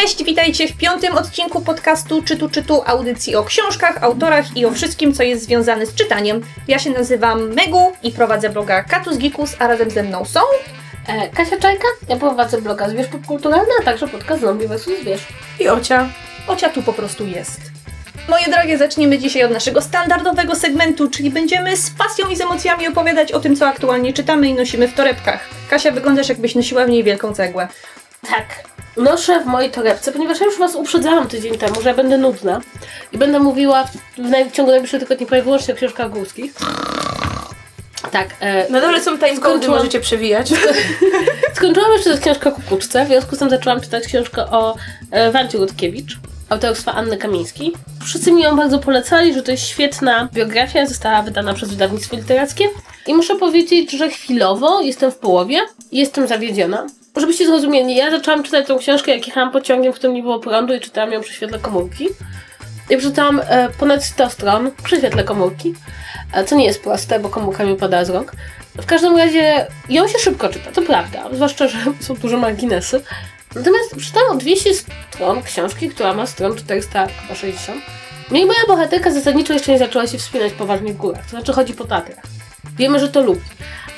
Cześć, witajcie w piątym odcinku podcastu Czytu Czytu, audycji o książkach, autorach i o wszystkim, co jest związane z czytaniem. Ja się nazywam Megu i prowadzę bloga Katus Gikus, a razem ze mną są... E, Kasia Czajka, ja prowadzę bloga Zwierz Popkulturalny, a także podcast Zombie vs. Zwierz. I Ocia. Ocia tu po prostu jest. Moje drogie, zaczniemy dzisiaj od naszego standardowego segmentu, czyli będziemy z pasją i z emocjami opowiadać o tym, co aktualnie czytamy i nosimy w torebkach. Kasia, wyglądasz jakbyś nosiła w niej wielką cegłę. Tak. Noszę w mojej torebce, ponieważ ja już Was uprzedzałam tydzień temu, że ja będę nudna i będę mówiła w, w ciągu najbliższych tygodni prawie wyłącznie o książkach górskich. Tak. E, Na dole są timecody, Skończyłam. możecie przewijać. skończyłam jeszcze czytać książkę o kukuczce, w związku z tym zaczęłam czytać książkę o e, Wancie Rutkiewicz, autorstwa Anny Kamińskiej. Wszyscy mi ją bardzo polecali, że to jest świetna biografia, została wydana przez wydawnictwo literackie. I muszę powiedzieć, że chwilowo jestem w połowie i jestem zawiedziona. Żebyście zrozumieli, ja zaczęłam czytać tą książkę, jak jechałam pociągiem, w którym nie było prądu i czytałam ją przy świetle komórki. I przeczytałam e, ponad 100 stron przy świetle komórki, e, co nie jest proste, bo komórka mi upada z rąk. W każdym razie ją się szybko czyta, to prawda, zwłaszcza, że są duże marginesy. Natomiast przeczytałam 200 stron książki, która ma stron 460. No i moja bohaterka zasadniczo jeszcze nie zaczęła się wspinać poważnie w górach, to znaczy chodzi po tatrach. Wiemy, że to lubi,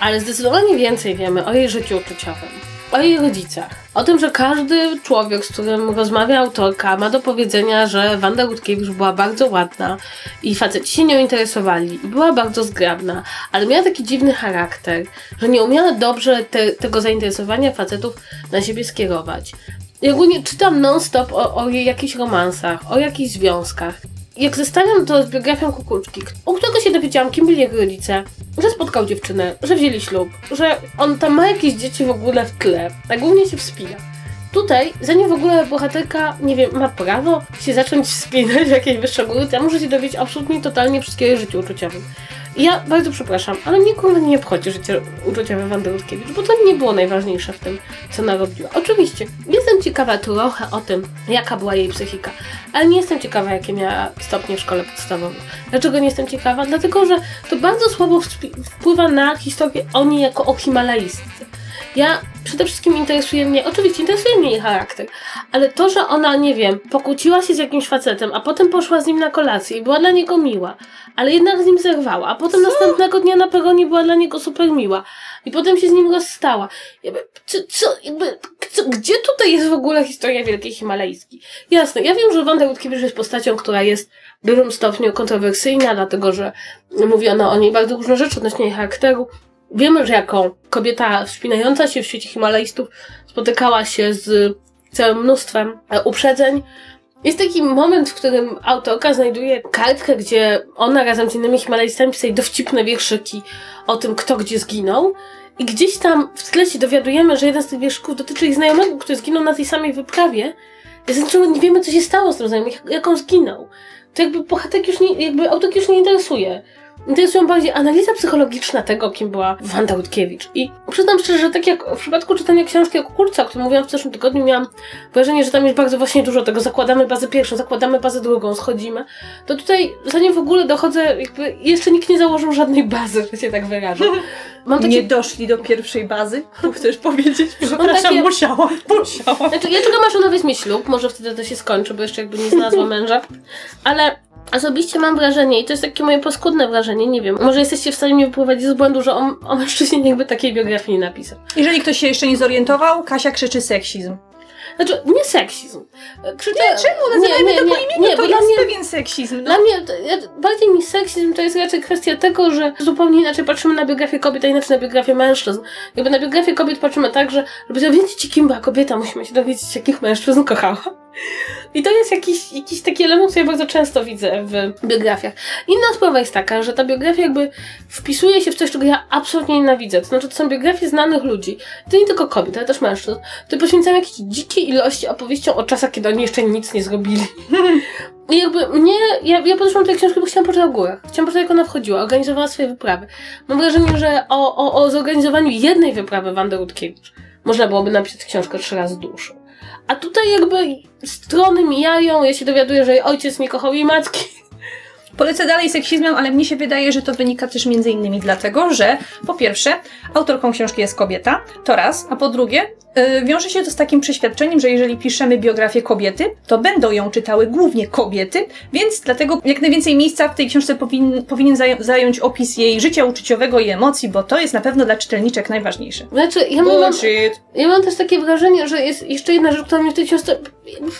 ale zdecydowanie więcej wiemy o jej życiu uczuciowym, o jej rodzicach. O tym, że każdy człowiek, z którym rozmawia autorka, ma do powiedzenia, że Wanda Rutkiewicz była bardzo ładna i faceci się nią interesowali była bardzo zgrabna, ale miała taki dziwny charakter, że nie umiała dobrze te, tego zainteresowania facetów na siebie skierować. I ogólnie czytam non-stop o, o jakichś romansach, o jakichś związkach. Jak zestawiam to z biografią Kukuczki, u którego się dowiedziałam, kim byli jego rodzice, że spotkał dziewczynę, że wzięli ślub, że on tam ma jakieś dzieci w ogóle w tle, a głównie się wspina. Tutaj, zanim w ogóle bohaterka, nie wiem, ma prawo się zacząć wspinać w jakieś wyższe góry, to ja muszę się dowiedzieć absolutnie totalnie wszystkiego życiu uczuciowym. Ja bardzo przepraszam, ale mnie kurwa nie obchodzi życie uczuciowe Wandy Rutkiewicz, bo to nie było najważniejsze w tym, co narobiła. Oczywiście, jestem ciekawa trochę o tym, jaka była jej psychika, ale nie jestem ciekawa, jakie miała stopnie w szkole podstawowej. Dlaczego nie jestem ciekawa? Dlatego, że to bardzo słabo wpływa na historię o niej jako o himalaistce. Ja przede wszystkim interesuje mnie, oczywiście interesuje mnie jej charakter, ale to, że ona, nie wiem, pokłóciła się z jakimś facetem, a potem poszła z nim na kolację i była dla niego miła, ale jednak z nim zerwała, a potem następnego dnia na peronie była dla niego super miła i potem się z nim rozstała. Jakby, co, co, jakby, co, gdzie tutaj jest w ogóle historia Wielkiej Himalajski? Jasne, ja wiem, że Wanda Rutkiewicz jest postacią, która jest w dużym stopniu kontrowersyjna, dlatego że mówiono o niej bardzo różne rzeczy odnośnie jej charakteru. Wiemy, że jako kobieta wspinająca się w świecie Himalajstów spotykała się z całym mnóstwem e, uprzedzeń. Jest taki moment, w którym autorka znajduje kartkę, gdzie ona razem z innymi Himalajstami pisali dowcipne wierszyki o tym, kto gdzie zginął. I gdzieś tam w tle się dowiadujemy, że jeden z tych wierszyków dotyczy ich znajomego, który zginął na tej samej wyprawie. Zasadniczo nie wiemy, co się stało z tym znajomym, jak, jak on zginął. To jakby bohaterki już nie, jakby autorki już nie interesuje. Interesują bardziej analiza psychologiczna tego, kim była Wanda Rutkiewicz. I przyznam szczerze, że tak jak w przypadku czytania książki o kukurce, o którym mówiłam w zeszłym tygodniu, miałam wrażenie, że tam jest bardzo właśnie dużo tego. Zakładamy bazę pierwszą, zakładamy bazę drugą, schodzimy. To tutaj, zanim w ogóle dochodzę, jakby jeszcze nikt nie założył żadnej bazy, że się tak wyrażę. Mam takie Nie doszli do pierwszej bazy? Chcesz powiedzieć? Przepraszam, takie- musiałam, musiałam. Znaczy, ja czekam aż ona weźmie ślub, może wtedy to się skończy, bo jeszcze jakby nie znalazła męża. Ale osobiście mam wrażenie, i to jest takie moje paskudne wrażenie, nie wiem, może jesteście w stanie mnie wyprowadzić z błędu, że o, o mężczyźnie jakby takiej biografii nie napisał. Jeżeli ktoś się jeszcze nie zorientował, Kasia krzyczy seksizm. Znaczy, nie seksizm. Krzyczę, Nie, czemu? Nazywajmy to po imieniu, nie, to jest mnie, pewien seksizm. No. Dla mnie bardziej niż seksizm to jest raczej kwestia tego, że zupełnie inaczej patrzymy na biografię kobiet, a inaczej na biografię mężczyzn. Jakby na biografię kobiet patrzymy tak, że żeby dowiedzieć kim była kobieta, musimy się dowiedzieć, jakich mężczyzn kochała. I to jest jakiś, jakiś taki element, który ja bardzo często widzę w biografiach. Inna sprawa jest taka, że ta biografia jakby wpisuje się w coś, czego ja absolutnie nienawidzę. To znaczy, to są biografie znanych ludzi. To nie tylko kobiet, ale też mężczyzn. To poświęcają jakieś dzikie ilości opowieściom o czasach, kiedy oni jeszcze nic nie zrobili. I jakby mnie, ja, ja podeszłam do tej książki, bo chciałam poczytać o górach. Chciałam poczytać, jak ona wchodziła, organizowała swoje wyprawy. Mam wrażenie, że o, o, o zorganizowaniu jednej wyprawy Wandy Rutkiewicz można byłoby napisać książkę trzy razy dłuższą. A tutaj jakby strony mijają, ja się dowiaduję, że jej ojciec nie kochał jej matki. Polecę dalej seksizmem, ale mnie się wydaje, że to wynika też między innymi dlatego, że po pierwsze, autorką książki jest kobieta, to raz, a po drugie, wiąże się to z takim przeświadczeniem, że jeżeli piszemy biografię kobiety, to będą ją czytały głównie kobiety, więc dlatego jak najwięcej miejsca w tej książce powin, powinien zaj- zająć opis jej życia uczuciowego i emocji, bo to jest na pewno dla czytelniczek najważniejsze. Znaczy, ja mam, Bullshit. ja mam też takie wrażenie, że jest jeszcze jedna rzecz, która mnie w tej książce,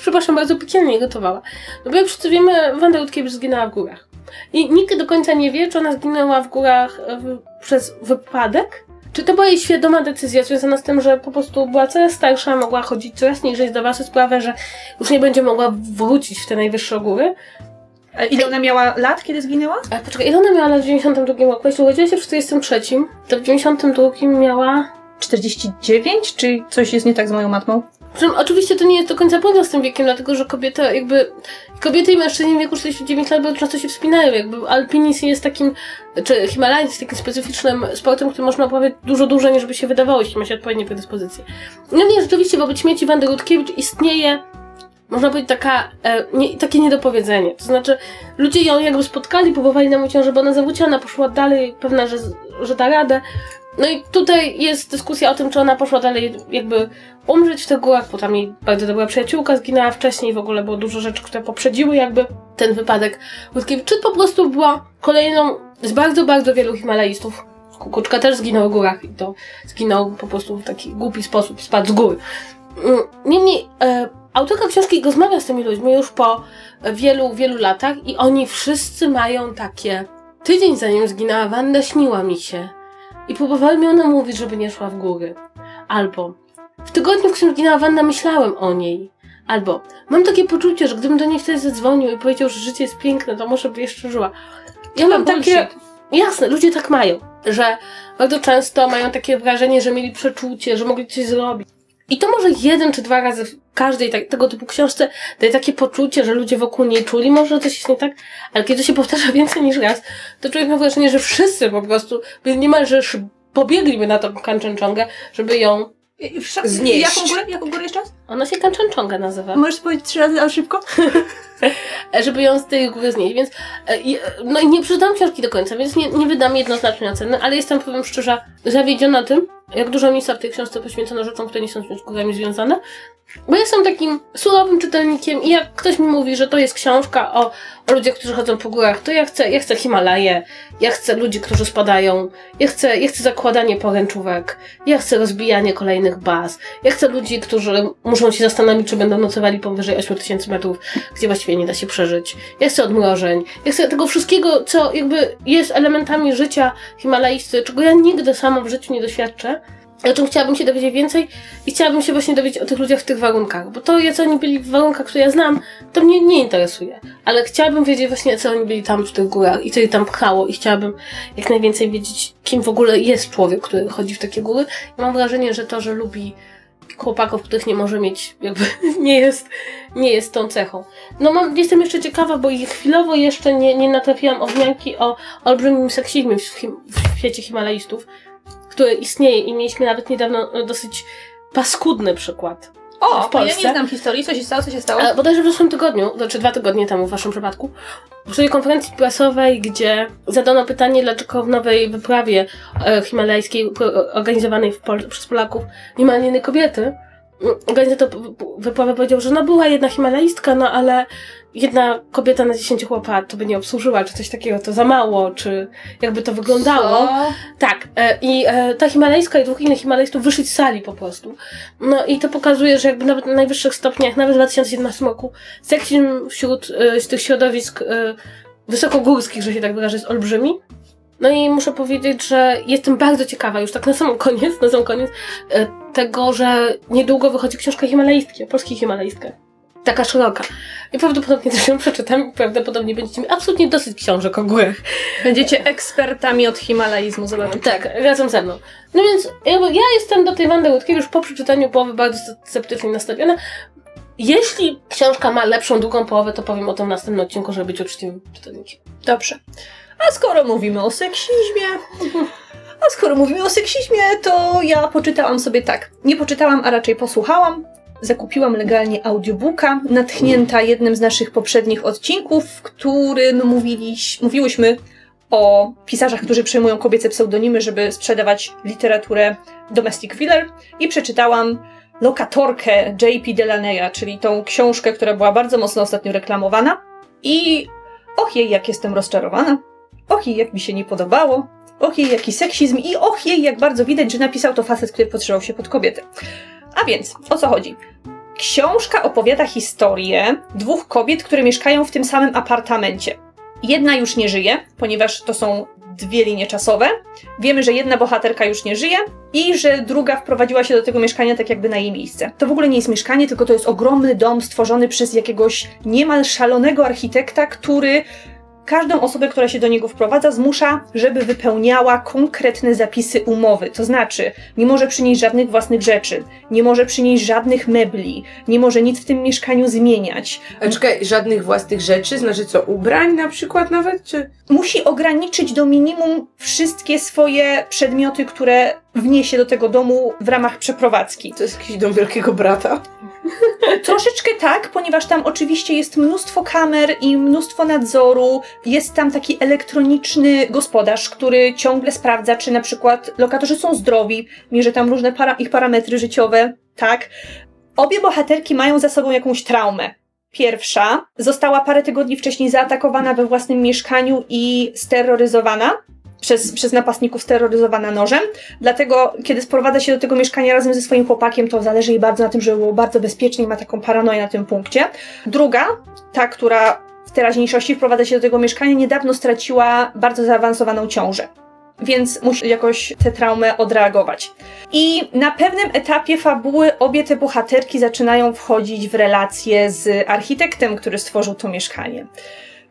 przepraszam, bardzo piekielnie gotowała. No bo jak wszyscy wiemy, Wanda Rutkiewicz zginęła w górach. I nikt do końca nie wie, czy ona zginęła w górach w, przez wypadek, czy to była jej świadoma decyzja związana z tym, że po prostu była coraz starsza, mogła chodzić coraz niżej, zdawała sobie sprawę, że już nie będzie mogła wrócić w te najwyższe góry. A ile ona miała lat, kiedy zginęła? Ale poczekaj, ile ona miała lat w 92 roku? Jeśli urodziła się w 43, to w 92 miała 49? Czy coś jest nie tak z moją matmą? Przy oczywiście to nie jest do końca pewne z tym wiekiem, dlatego że kobieta jakby... Kobiety i mężczyźni w wieku 49 lat bardzo często się wspinają, jakby alpinizm jest takim, czy Himalajzm jest takim specyficznym sportem, który można uprawiać dużo dłużej niż by się wydawało, jeśli ma się odpowiednie predyspozycje. No nie, rzeczywiście wobec śmieci Wandy Rutkiewicz istnieje można powiedzieć taka, e, nie, takie niedopowiedzenie. To znaczy, ludzie ją jakby spotkali, próbowali namówić ją, żeby ona zawróciła, ona poszła dalej, pewna, że, że da radę. No i tutaj jest dyskusja o tym, czy ona poszła dalej jakby umrzeć w tych górach, bo tam jej bardzo dobra przyjaciółka zginęła wcześniej, w ogóle było dużo rzeczy, które poprzedziły jakby ten wypadek Rutkiewicz, czy po prostu była kolejną z bardzo, bardzo wielu Himalajstów. Kukuczka też zginął w górach i to zginął po prostu w taki głupi sposób, spadł z góry. Mm, Niemniej, e, autorka książki rozmawia z tymi ludźmi już po wielu, wielu latach i oni wszyscy mają takie tydzień zanim zginęła Wanda, śniła mi się i próbowałem ją namówić, żeby nie szła w góry. Albo w tygodniu, w którym zginęła Wanda, myślałem o niej. Albo mam takie poczucie, że gdybym do niej wtedy zadzwonił i powiedział, że życie jest piękne, to może by jeszcze żyła. Ja mam takie... Jasne, ludzie tak mają, że bardzo często mają takie wrażenie, że mieli przeczucie, że mogli coś zrobić. I to może jeden czy dwa razy w każdej tak, tego typu książce daje takie poczucie, że ludzie wokół niej czuli, może coś jest nie tak, ale kiedy się powtarza więcej niż raz, to człowiek ma wrażenie, że wszyscy po prostu by niemalże szy- pobiegliby na tą Kanczenczongę, żeby ją... Znieść. Jaką górę? Jaką górę jeszcze raz? Ona się Kanczenczonga nazywa. Możesz powiedzieć trzy razy, ale szybko? E, żeby ją z tej góry znieść, więc e, i, e, no i nie przeczytałam książki do końca, więc nie, nie wydam jednoznacznej oceny, ale jestem, powiem szczerze, zawiedziona tym, jak dużo miejsca w tej książce poświęcono rzeczom, które nie są z górami związane, bo jestem takim surowym czytelnikiem i jak ktoś mi mówi, że to jest książka o, o ludziach, którzy chodzą po górach, to ja chcę, ja chcę Himalaje, ja chcę ludzi, którzy spadają, ja chcę, ja chcę zakładanie poręczówek, ja chcę rozbijanie kolejnych baz, ja chcę ludzi, którzy muszą się zastanowić, czy będą nocowali powyżej 8000 metrów, gdzie właściwie nie da się przeżyć. Ja chcę odmrożeń, ja chcę tego wszystkiego, co jakby jest elementami życia himalaisty, czego ja nigdy sama w życiu nie doświadczę, o czym chciałabym się dowiedzieć więcej i chciałabym się właśnie dowiedzieć o tych ludziach w tych warunkach, bo to, co oni byli w warunkach, które ja znam, to mnie nie interesuje. Ale chciałabym wiedzieć właśnie, co oni byli tam w tych górach i co ich tam pchało i chciałabym jak najwięcej wiedzieć, kim w ogóle jest człowiek, który chodzi w takie góry. I mam wrażenie, że to, że lubi chłopaków, których nie może mieć, jakby nie jest, nie jest tą cechą. No mam, jestem jeszcze ciekawa, bo chwilowo jeszcze nie, nie natrafiłam o wzmianki o olbrzymim seksizmie w, w świecie himalaistów, który istnieje i mieliśmy nawet niedawno e, dosyć paskudny przykład. O, W Polsce. ja nie znam historii. Co się stało? Co się stało? E, bodajże w zeszłym tygodniu, znaczy dwa tygodnie temu w waszym przypadku, przy konferencji prasowej, gdzie zadano pytanie, dlaczego w nowej wyprawie e, himalajskiej organizowanej Pol- przez Polaków nie ma jednej kobiety, p- p- wyprawy powiedział, że no była jedna himalaistka, no ale jedna kobieta na 10 chłopa to by nie obsłużyła, czy coś takiego, to za mało, czy jakby to wyglądało. Co? Tak, e, i e, ta himalajska i dwóch innych himalajstów wyszli z sali po prostu. No i to pokazuje, że jakby nawet na najwyższych stopniach, nawet w 2017 roku, seksizm wśród e, z tych środowisk wysokogórskich, że się tak wyrażę, jest olbrzymi. No i muszę powiedzieć, że jestem bardzo ciekawa, już tak na sam koniec, na sam koniec, e, tego, że niedługo wychodzi książka himalaistki, o polskich himalaistkach. Taka szeroka. I prawdopodobnie też ją przeczytam i prawdopodobnie będziecie mieli absolutnie dosyć książek o górach. Będziecie ekspertami od himalaizmu, zobaczycie. Tak, razem ze mną. No więc ja jestem do tej Wandy Rutkiewicz już po przeczytaniu połowy bardzo sceptycznie nastawiona. Jeśli książka ma lepszą drugą połowę, to powiem o tym w następnym odcinku, żeby być uczciwym czytelnikiem. Dobrze. A skoro mówimy o seksizmie, a skoro mówimy o seksizmie, to ja poczytałam sobie tak. Nie poczytałam, a raczej posłuchałam. Zakupiłam legalnie audiobooka, natchnięta jednym z naszych poprzednich odcinków, w którym mówiliś, mówiłyśmy o pisarzach, którzy przejmują kobiece pseudonimy, żeby sprzedawać literaturę domestic filler i przeczytałam lokatorkę J.P. Delaneya, czyli tą książkę, która była bardzo mocno ostatnio reklamowana. I och jej, jak jestem rozczarowana. Och jej, jak mi się nie podobało. Och jej, jaki seksizm. I och jej, jak bardzo widać, że napisał to facet, który podszywał się pod kobietę. A więc, o co chodzi? Książka opowiada historię dwóch kobiet, które mieszkają w tym samym apartamencie. Jedna już nie żyje, ponieważ to są dwie linie czasowe. Wiemy, że jedna bohaterka już nie żyje i że druga wprowadziła się do tego mieszkania tak jakby na jej miejsce. To w ogóle nie jest mieszkanie, tylko to jest ogromny dom stworzony przez jakiegoś niemal szalonego architekta, który każdą osobę, która się do niego wprowadza, zmusza, żeby wypełniała konkretne zapisy umowy. To znaczy, nie może przynieść żadnych własnych rzeczy, nie może przynieść żadnych mebli, nie może nic w tym mieszkaniu zmieniać. A czekaj, żadnych własnych rzeczy? Znaczy co, ubrań na przykład nawet? Czy... Musi ograniczyć do minimum wszystkie swoje przedmioty, które wniesie do tego domu w ramach przeprowadzki. To jest jakiś dom wielkiego brata? Troszeczkę tak, ponieważ tam oczywiście jest mnóstwo kamer i mnóstwo nadzoru. Jest tam taki elektroniczny gospodarz, który ciągle sprawdza, czy na przykład lokatorzy są zdrowi, mierzy tam różne para ich parametry życiowe, tak. Obie bohaterki mają za sobą jakąś traumę. Pierwsza została parę tygodni wcześniej zaatakowana we własnym mieszkaniu i steroryzowana przez, przez napastników steroryzowana nożem. Dlatego, kiedy sprowadza się do tego mieszkania razem ze swoim chłopakiem, to zależy jej bardzo na tym, żeby było bardzo bezpiecznie i ma taką paranoję na tym punkcie. Druga, ta, która w teraźniejszości wprowadza się do tego mieszkania, niedawno straciła bardzo zaawansowaną ciążę. Więc musi jakoś tę traumę odreagować. I na pewnym etapie fabuły obie te bohaterki zaczynają wchodzić w relacje z architektem, który stworzył to mieszkanie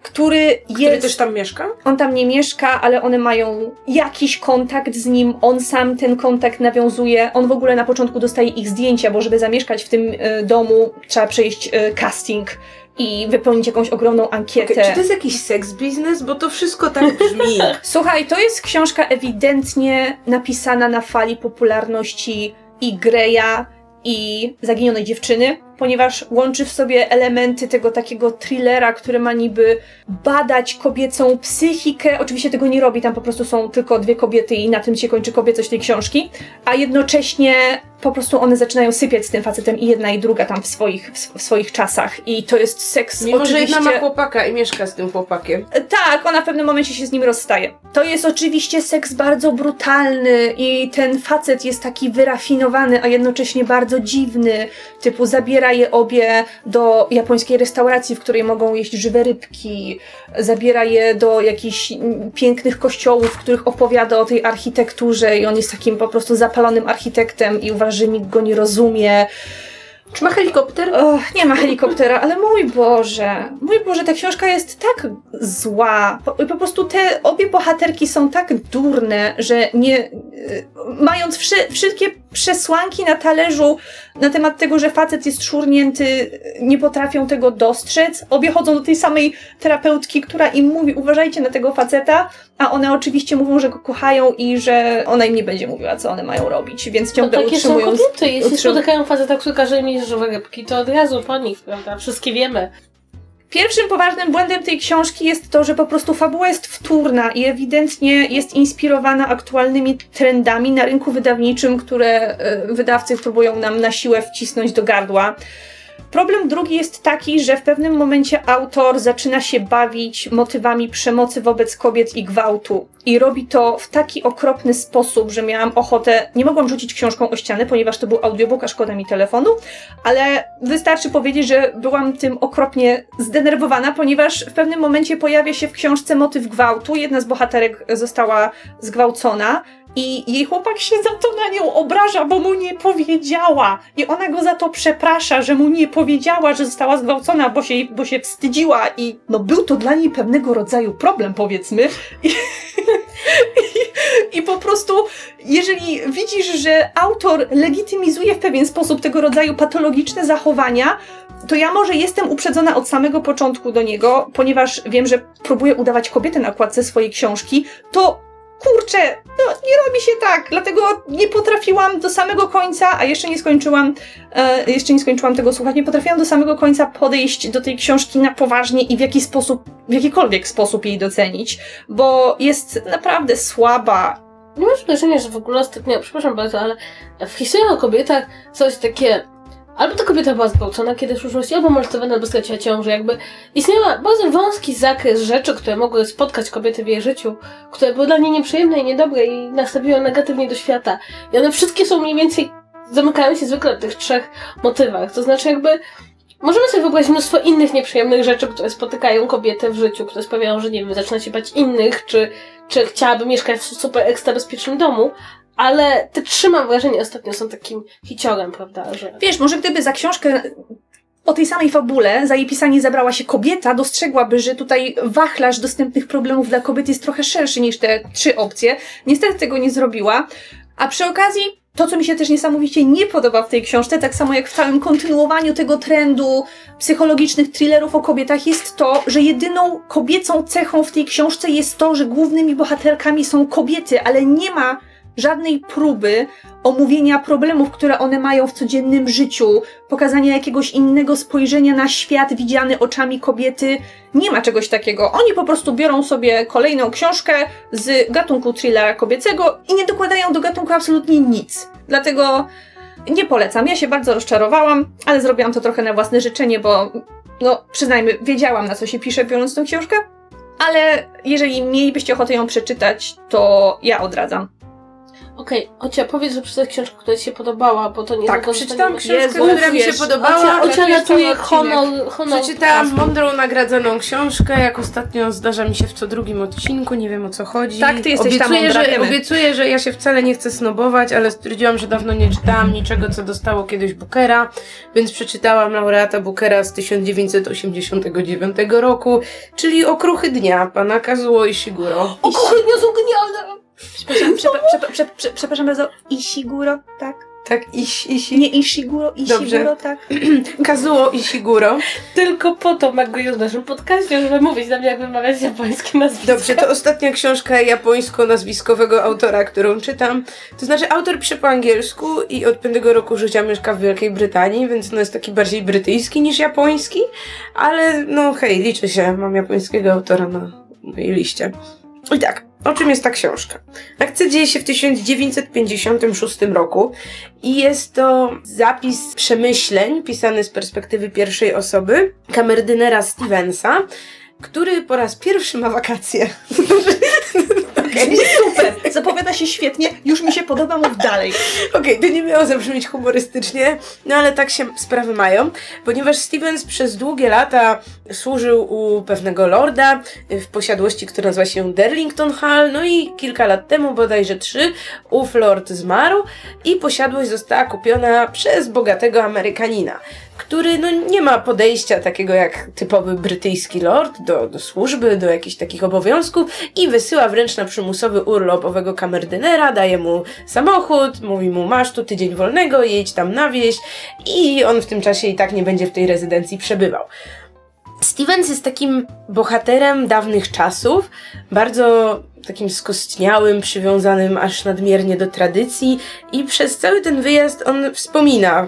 który Który jest. też tam mieszka? On tam nie mieszka, ale one mają jakiś kontakt z nim, on sam ten kontakt nawiązuje. On w ogóle na początku dostaje ich zdjęcia, bo żeby zamieszkać w tym e, domu, trzeba przejść e, casting i wypełnić jakąś ogromną ankietę. Okej, czy to jest jakiś seks biznes? Bo to wszystko tak brzmi. Słuchaj, to jest książka ewidentnie napisana na fali popularności i Greya, i Zaginionej Dziewczyny, ponieważ łączy w sobie elementy tego takiego thrillera, który ma niby badać kobiecą psychikę. Oczywiście tego nie robi, tam po prostu są tylko dwie kobiety i na tym się kończy kobiecość tej książki, a jednocześnie po prostu one zaczynają sypiać z tym facetem i jedna i druga tam w swoich, w swoich czasach i to jest seks Mimo, oczywiście... że jedna ma chłopaka i mieszka z tym chłopakiem. Tak, ona w pewnym momencie się z nim rozstaje. To jest oczywiście seks bardzo brutalny i ten facet jest taki wyrafinowany, a jednocześnie bardzo dziwny. Typu zabiera je obie do japońskiej restauracji, w której mogą jeść żywe rybki. Zabiera je do jakichś pięknych kościołów, w których opowiada o tej architekturze i on jest takim po prostu zapalonym architektem i uważa, że nikt go nie rozumie. Czy ma helikopter? Och, nie ma helikoptera, ale mój Boże, mój Boże, ta książka jest tak zła. Po, po prostu te obie bohaterki są tak durne, że nie. Y, Mając wszy, wszystkie przesłanki na talerzu na temat tego, że facet jest szurnięty, nie potrafią tego dostrzec. Obie chodzą do tej samej terapeutki, która im mówi: uważajcie na tego faceta, a one oczywiście mówią, że go kochają i że ona im nie będzie mówiła, co one mają robić, więc ciągle takie są utrzymują. kobiety. Jeśli utrzym- spotykają faceta, który każe im jeść żywe rybki, to od razu po nich, prawda? Wszystkie wiemy. Pierwszym poważnym błędem tej książki jest to, że po prostu fabuła jest wtórna i ewidentnie jest inspirowana aktualnymi trendami na rynku wydawniczym, które e, wydawcy próbują nam na siłę wcisnąć do gardła. Problem drugi jest taki, że w pewnym momencie autor zaczyna się bawić motywami przemocy wobec kobiet i gwałtu. I robi to w taki okropny sposób, że miałam ochotę. Nie mogłam rzucić książką o ścianę, ponieważ to był audiobook, a szkoda mi telefonu, ale wystarczy powiedzieć, że byłam tym okropnie zdenerwowana, ponieważ w pewnym momencie pojawia się w książce motyw gwałtu. Jedna z bohaterek została zgwałcona. I jej chłopak się za to na nią obraża, bo mu nie powiedziała. I ona go za to przeprasza, że mu nie powiedziała, że została zgwałcona, bo się, bo się wstydziła. I no był to dla niej pewnego rodzaju problem, powiedzmy. I, i, I po prostu, jeżeli widzisz, że autor legitymizuje w pewien sposób tego rodzaju patologiczne zachowania, to ja może jestem uprzedzona od samego początku do niego, ponieważ wiem, że próbuje udawać kobietę na okładce swojej książki, to kurczę, no nie robi się tak, dlatego nie potrafiłam do samego końca, a jeszcze nie skończyłam, e, jeszcze nie skończyłam tego słuchać, nie potrafiłam do samego końca podejść do tej książki na poważnie i w jaki sposób, w jakikolwiek sposób jej docenić, bo jest naprawdę słaba Nie masz wrażenia, że w ogóle ostatnio, przepraszam bardzo, ale w historii o kobietach coś takie. Albo ta kobieta była zgwałcona kiedyś w przyszłości, albo molestowana, albo straciła ciążę. Jakby istniała bardzo wąski zakres rzeczy, które mogły spotkać kobiety w jej życiu, które były dla niej nieprzyjemne i niedobre i nastawiły negatywnie do świata. I one wszystkie są mniej więcej, zamykają się zwykle w tych trzech motywach. To znaczy jakby Możemy sobie wyobrazić mnóstwo innych nieprzyjemnych rzeczy, które spotykają kobietę w życiu, które sprawiają, że nie wiem, zaczyna się bać innych, czy, czy chciałaby mieszkać w super ekstra bezpiecznym domu, ale te trzy mam wrażenie ostatnio są takim hiciorem, prawda, że... Wiesz, może gdyby za książkę o tej samej fabule za jej pisanie zabrała się kobieta, dostrzegłaby, że tutaj wachlarz dostępnych problemów dla kobiet jest trochę szerszy niż te trzy opcje. Niestety tego nie zrobiła. A przy okazji, to co mi się też niesamowicie nie podoba w tej książce, tak samo jak w całym kontynuowaniu tego trendu psychologicznych thrillerów o kobietach, jest to, że jedyną kobiecą cechą w tej książce jest to, że głównymi bohaterkami są kobiety, ale nie ma żadnej próby omówienia problemów, które one mają w codziennym życiu, pokazania jakiegoś innego spojrzenia na świat widziany oczami kobiety. Nie ma czegoś takiego. Oni po prostu biorą sobie kolejną książkę z gatunku thrillera kobiecego i nie dokładają do gatunku absolutnie nic. Dlatego nie polecam. Ja się bardzo rozczarowałam, ale zrobiłam to trochę na własne życzenie, bo no przyznajmy, wiedziałam na co się pisze biorąc tę książkę. Ale jeżeli mielibyście ochotę ją przeczytać, to ja odradzam. Okej, Ocia, powiedz, że przeczytasz książkę, która ci się podobała, bo to nie Tak, przeczytałam książkę, Jezu, która mi się podobała. Ocia, Ocia ratuje honor, honor Przeczytałam mądrą, nagradzaną książkę, jak ostatnio zdarza mi się w co drugim odcinku, nie wiem o co chodzi. Tak, ty jesteś obiecuję, mądra, że, obiecuję, że ja się wcale nie chcę snobować, ale stwierdziłam, że dawno nie czytałam niczego, co dostało kiedyś Bookera, więc przeczytałam laureata Bookera z 1989 roku, czyli Okruchy Dnia, pana Kazuo Ishiguro. O kurde, są genialne! Przepraszam, przepa- przepa- prze- prze- przepraszam bardzo. Ishiguro, tak? Tak, Ish, Ishi... Nie Ishiguro, Ishiguro, Dobrze. tak? Kazuo Ishiguro. Tylko po to mag go już w naszym podcaście, żeby mówić na mnie, jak wymawiać japońskie nazwisko. Dobrze, to ostatnia książka japońsko-nazwiskowego autora, którą czytam. To znaczy, autor pisze po angielsku i od piątego roku życia mieszka w Wielkiej Brytanii, więc no jest taki bardziej brytyjski niż japoński, ale no hej, liczy się, mam japońskiego autora na mojej liście. I tak, o czym jest ta książka? Akcja dzieje się w 1956 roku i jest to zapis przemyśleń pisany z perspektywy pierwszej osoby kamerdynera Stevensa, który po raz pierwszy ma wakacje. Okej, Super, zapowiada się świetnie, już mi się podoba, mów dalej. Okej, to nie miało zabrzmieć humorystycznie, no ale tak się sprawy mają, ponieważ Stevens przez długie lata służył u pewnego lorda w posiadłości, która nazywa się Derlington Hall, no i kilka lat temu, bodajże trzy, ów lord zmarł i posiadłość została kupiona przez bogatego Amerykanina, który no, nie ma podejścia takiego jak typowy brytyjski lord do, do służby, do jakichś takich obowiązków i wysyła wręcz na przymusowy urlop owego kamerdynera, daje mu samochód, mówi mu masz tu tydzień wolnego, jedź tam na wieś i on w tym czasie i tak nie będzie w tej rezydencji przebywał. Stevens jest takim bohaterem dawnych czasów, bardzo takim skostniałym, przywiązanym aż nadmiernie do tradycji i przez cały ten wyjazd on wspomina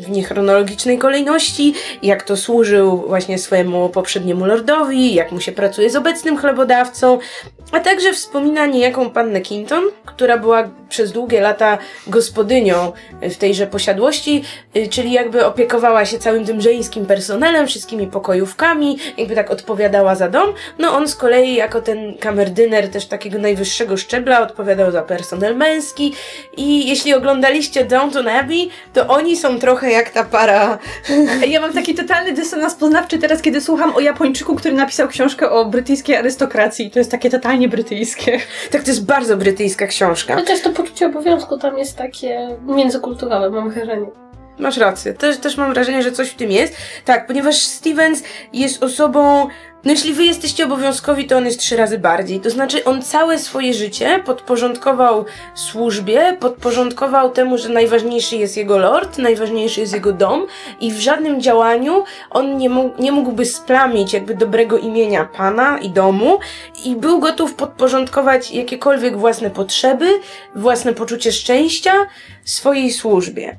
w niechronologicznej kolejności, jak to służył właśnie swojemu poprzedniemu lordowi, jak mu się pracuje z obecnym chlebodawcą, a także wspomina niejaką pannę Kinton, która była przez długie lata gospodynią w tejże posiadłości, y, czyli jakby opiekowała się całym tym żeńskim personelem, wszystkimi pokojówkami, jakby tak odpowiadała za dom. No on z kolei jako ten kamerdyner też takiego najwyższego szczebla odpowiadał za personel męski i jeśli oglądaliście Downton Abbey, to oni są trochę jak ta para Ja mam taki totalny dysonans poznawczy teraz, kiedy słucham o Japończyku, który napisał książkę o brytyjskiej arystokracji. To jest takie totalnie brytyjskie. Tak, to jest bardzo brytyjska książka. Chociaż to poczucie obowiązku tam jest takie międzykulturowe, mam wrażenie. Masz rację. Też, też mam wrażenie, że coś w tym jest. Tak, ponieważ Stevens jest osobą. No jeśli wy jesteście obowiązkowi, to on jest trzy razy bardziej. To znaczy, on całe swoje życie podporządkował służbie, podporządkował temu, że najważniejszy jest jego lord, najważniejszy jest jego dom i w żadnym działaniu on nie, mógł, nie mógłby splamić jakby dobrego imienia pana i domu i był gotów podporządkować jakiekolwiek własne potrzeby, własne poczucie szczęścia swojej służbie.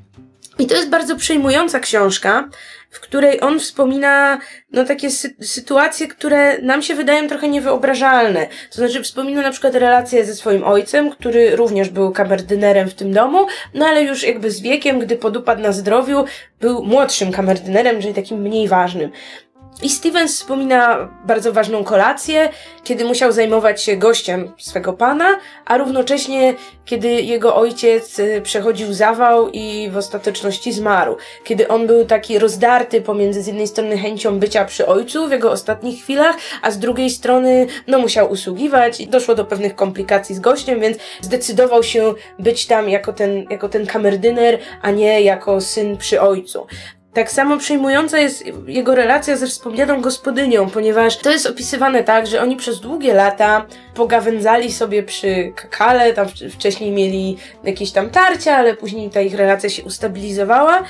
I to jest bardzo przejmująca książka, w której on wspomina no, takie sy- sytuacje, które nam się wydają trochę niewyobrażalne. To znaczy wspomina na przykład relacje ze swoim ojcem, który również był kamerdynerem w tym domu, no ale już jakby z wiekiem, gdy podupadł na zdrowiu, był młodszym kamerdynerem, czyli takim mniej ważnym. I Stevens wspomina bardzo ważną kolację, kiedy musiał zajmować się gościem swego pana, a równocześnie kiedy jego ojciec y, przechodził zawał i w ostateczności zmarł. Kiedy on był taki rozdarty pomiędzy z jednej strony chęcią bycia przy ojcu w jego ostatnich chwilach, a z drugiej strony no musiał usługiwać i doszło do pewnych komplikacji z gościem, więc zdecydował się być tam jako ten, jako ten kamerdyner, a nie jako syn przy ojcu. Tak samo przejmująca jest jego relacja ze wspomnianą gospodynią, ponieważ to jest opisywane tak, że oni przez długie lata pogawędzali sobie przy kakale, tam wcz- wcześniej mieli jakieś tam tarcia, ale później ta ich relacja się ustabilizowała.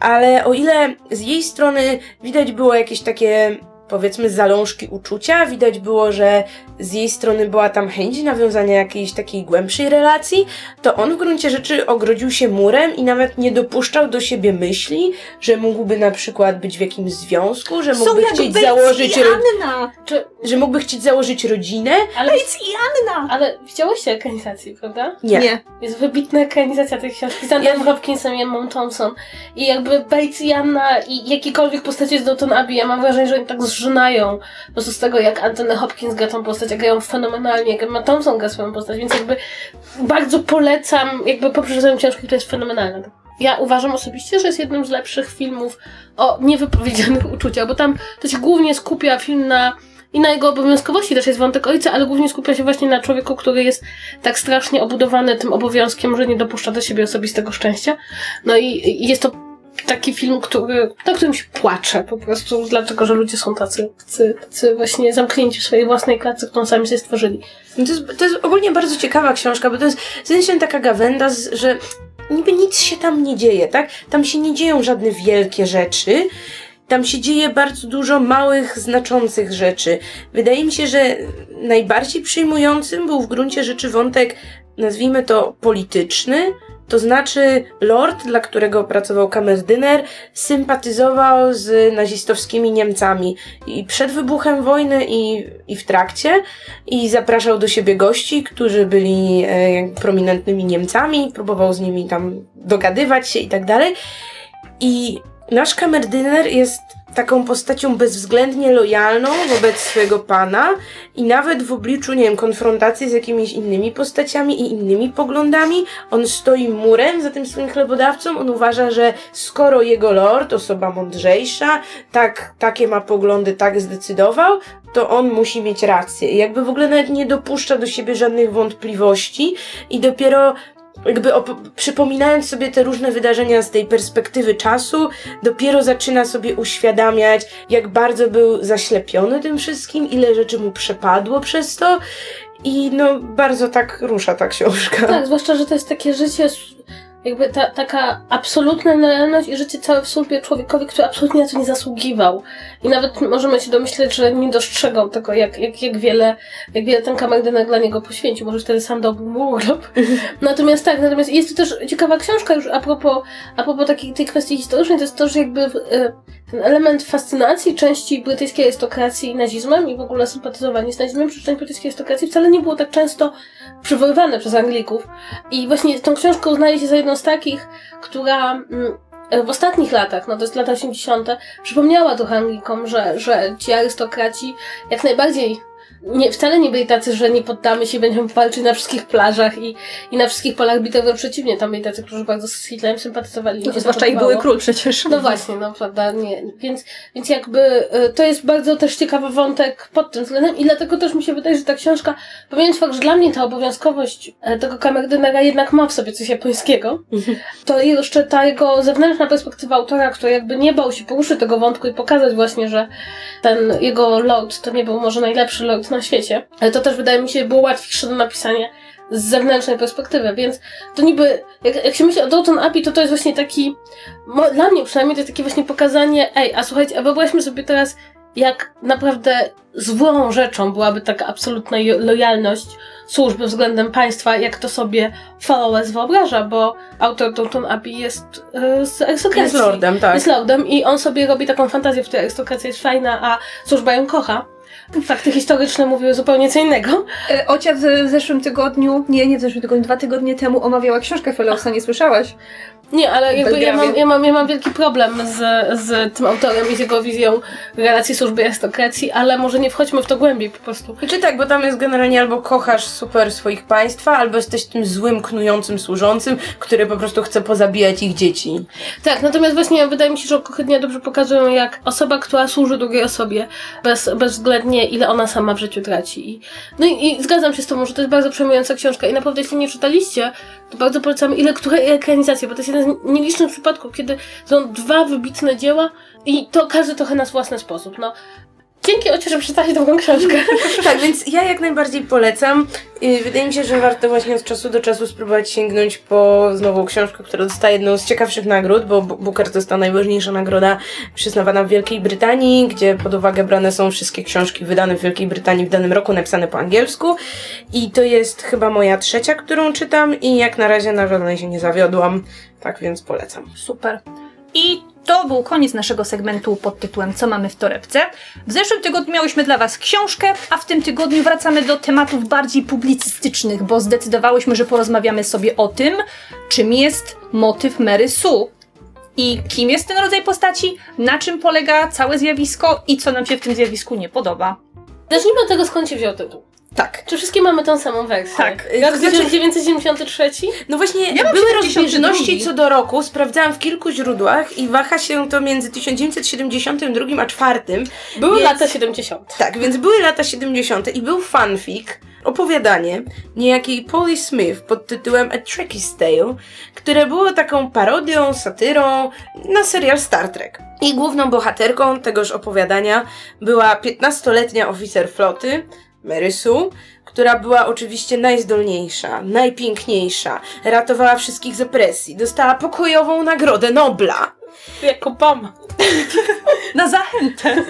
Ale o ile z jej strony widać było jakieś takie powiedzmy zalążki uczucia, widać było, że z jej strony była tam chęć nawiązania jakiejś takiej głębszej relacji, to on w gruncie rzeczy ogrodził się murem i nawet nie dopuszczał do siebie myśli, że mógłby na przykład być w jakimś związku, że Są mógłby jak chcieć założyć i ro- Anna! Czy, że mógłby chcieć założyć rodzinę. ale, Bates i Anna! ale widziałyście ekranizację, prawda? Nie. Jest wybitna ekranizacja tej książki z Antonem Hopkinsem i Emmą Thompson. I jakby Bates i Anna i jakiekolwiek postacie z Downton Abbey, ja mam wrażenie, że oni tak zżynają po prostu z tego, jak Anthony Hopkins gra tą postać, a grają fenomenalnie, jak Emma Thompson gra swoją postać, więc jakby bardzo polecam, jakby po przeczytaniu książki, która jest fenomenalna. Ja uważam osobiście, że jest jednym z lepszych filmów o niewypowiedzianych uczuciach, bo tam to się głównie skupia film na i na jego obowiązkowości też jest wątek ojca, ale głównie skupia się właśnie na człowieku, który jest tak strasznie obudowany tym obowiązkiem, że nie dopuszcza do siebie osobistego szczęścia. No i jest to taki film, który, na którym się płacze po prostu, dlatego, że ludzie są tacy, tacy, tacy właśnie zamknięci w swojej własnej klatce, którą sami sobie stworzyli. No To jest, to jest ogólnie bardzo ciekawa książka, bo to jest z jednej strony taka gawenda, że niby nic się tam nie dzieje, tak? Tam się nie dzieją żadne wielkie rzeczy. Tam się dzieje bardzo dużo małych, znaczących rzeczy. Wydaje mi się, że najbardziej przyjmującym był w gruncie rzeczy wątek, nazwijmy to polityczny. To znaczy, Lord, dla którego pracował kamerdyner, sympatyzował z nazistowskimi Niemcami i przed wybuchem wojny, i, i w trakcie, i zapraszał do siebie gości, którzy byli e, prominentnymi Niemcami, próbował z nimi tam dogadywać się i tak dalej. I nasz kamerdyner jest taką postacią bezwzględnie lojalną wobec swojego pana i nawet w obliczu, nie wiem, konfrontacji z jakimiś innymi postaciami i innymi poglądami, on stoi murem za tym swoim chlebodawcą. On uważa, że skoro jego lord, osoba mądrzejsza, tak, takie ma poglądy, tak zdecydował, to on musi mieć rację. Jakby w ogóle nawet nie dopuszcza do siebie żadnych wątpliwości i dopiero jakby przypominając sobie te różne wydarzenia z tej perspektywy czasu, dopiero zaczyna sobie uświadamiać, jak bardzo był zaślepiony tym wszystkim, ile rzeczy mu przepadło przez to. I no, bardzo tak rusza ta książka. Tak, zwłaszcza, że to jest takie życie, jakby ta, taka absolutna realność i życie całe w służbie człowiekowi, który absolutnie na to nie zasługiwał. I nawet możemy się domyśleć, że nie dostrzegał tego, jak, jak, jak, wiele, jak wiele ten kamerdyner dla niego poświęcił. Może wtedy sam dałby mu urlop. Natomiast tak, natomiast jest to też ciekawa książka już a propos, a propos takiej, tej kwestii historycznej, to jest to, że jakby e, ten element fascynacji części brytyjskiej arystokracji nazizmem i w ogóle sympatyzowanie z nazizmem przez część brytyjskiej arystokracji wcale nie było tak często przywoływane przez Anglików. I właśnie tą książkę uznali się za jedną z takich, która mm, w ostatnich latach, no to jest lata 80., przypomniała trochę Anglikom, że, że ci arystokraci jak najbardziej nie, wcale nie byli tacy, że nie poddamy się, będziemy walczyć na wszystkich plażach i, i na wszystkich polach bitew, przeciwnie, tam byli tacy, którzy bardzo z Hitlerem sympatyzowali. No, zwłaszcza to i były król przecież. No właśnie, no prawda, nie. Więc, więc jakby y, to jest bardzo też ciekawy wątek pod tym względem i dlatego też mi się wydaje, że ta książka, pomijając fakt, że dla mnie ta obowiązkowość e, tego kamerdynera jednak ma w sobie coś japońskiego, to jeszcze ta jego zewnętrzna perspektywa autora, który jakby nie bał się poruszyć tego wątku i pokazać właśnie, że ten jego lord to nie był może najlepszy lord na świecie, ale to też wydaje mi się było łatwiejsze do napisania z zewnętrznej perspektywy, więc to niby, jak, jak się myśli o Downton Abbey, to to jest właśnie taki, dla mnie przynajmniej to jest takie właśnie pokazanie, ej, a słuchajcie, a wyobraźmy sobie teraz jak naprawdę złą rzeczą byłaby taka absolutna lojalność służby względem państwa, jak to sobie Followers wyobraża, bo autor Downton Abbey jest e, z arystokracji. Jest lordem, tak. Jest lordem i on sobie robi taką fantazję, w której arystokracja jest fajna, a służba ją kocha. Fakty historyczne mówiły zupełnie co innego. E, Ocia w w zeszłym tygodniu, nie, nie w zeszłym tygodniu, dwa tygodnie temu omawiała książkę Fellowsa, nie słyszałaś? Nie, ale jakby ja mam, ja, mam, ja mam wielki problem z, z tym autorem i z jego wizją relacji służby i arystokracji, ale może nie wchodźmy w to głębiej po prostu. Czy tak, bo tam jest generalnie albo kochasz super swoich państwa, albo jesteś tym złym, knującym służącym, który po prostu chce pozabijać ich dzieci. Tak, natomiast właśnie wydaje mi się, że kuchydnia dobrze pokazują, jak osoba, która służy drugiej osobie, bez, bezwzględnie ile ona sama w życiu traci. I, no i, i zgadzam się z tobą, że to jest bardzo przejmująca książka i naprawdę jeśli nie czytaliście, to bardzo polecam ile które ekranizacje, bo to jest jeden z nielicznych przypadków, kiedy są dwa wybitne dzieła i to każdy trochę na własny sposób. No, dzięki Ocie, że przeczytałeś tą książkę. tak, więc ja jak najbardziej polecam. Wydaje mi się, że warto właśnie od czasu do czasu spróbować sięgnąć po znowu książkę, która dostaje jedną z ciekawszych nagród, bo Booker to jest ta najważniejsza nagroda przyznawana w Wielkiej Brytanii, gdzie pod uwagę brane są wszystkie książki wydane w Wielkiej Brytanii w danym roku, napisane po angielsku. I to jest chyba moja trzecia, którą czytam i jak na razie na żadnej się nie zawiodłam. Tak więc polecam. Super. I to był koniec naszego segmentu pod tytułem Co mamy w torebce. W zeszłym tygodniu miałyśmy dla Was książkę, a w tym tygodniu wracamy do tematów bardziej publicystycznych, bo zdecydowałyśmy, że porozmawiamy sobie o tym, czym jest motyw Mary Sue. I kim jest ten rodzaj postaci, na czym polega całe zjawisko i co nam się w tym zjawisku nie podoba. Zacznijmy od tego, skąd się wziął tytuł. Tak. Czy wszystkie mamy tą samą wersję? Tak. Jak To znaczy- 1973? No właśnie, Ja były 72. rozbieżności co do roku, sprawdzałam w kilku źródłach i waha się to między 1972 a 4. Były Więc- lata 70. Tak, więc były lata 70. i był fanfic, opowiadanie niejakiej Polly Smith pod tytułem A Trekkie Tale, które było taką parodią, satyrą na serial Star Trek. I główną bohaterką tegoż opowiadania była 15-letnia oficer floty, Mary Sue, która była oczywiście najzdolniejsza, najpiękniejsza, ratowała wszystkich z opresji, dostała pokojową nagrodę Nobla. Jak Obama. Na zachętę!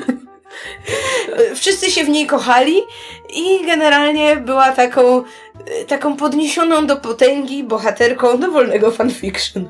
Wszyscy się w niej kochali i generalnie była taką, taką podniesioną do potęgi bohaterką dowolnego fanfiction.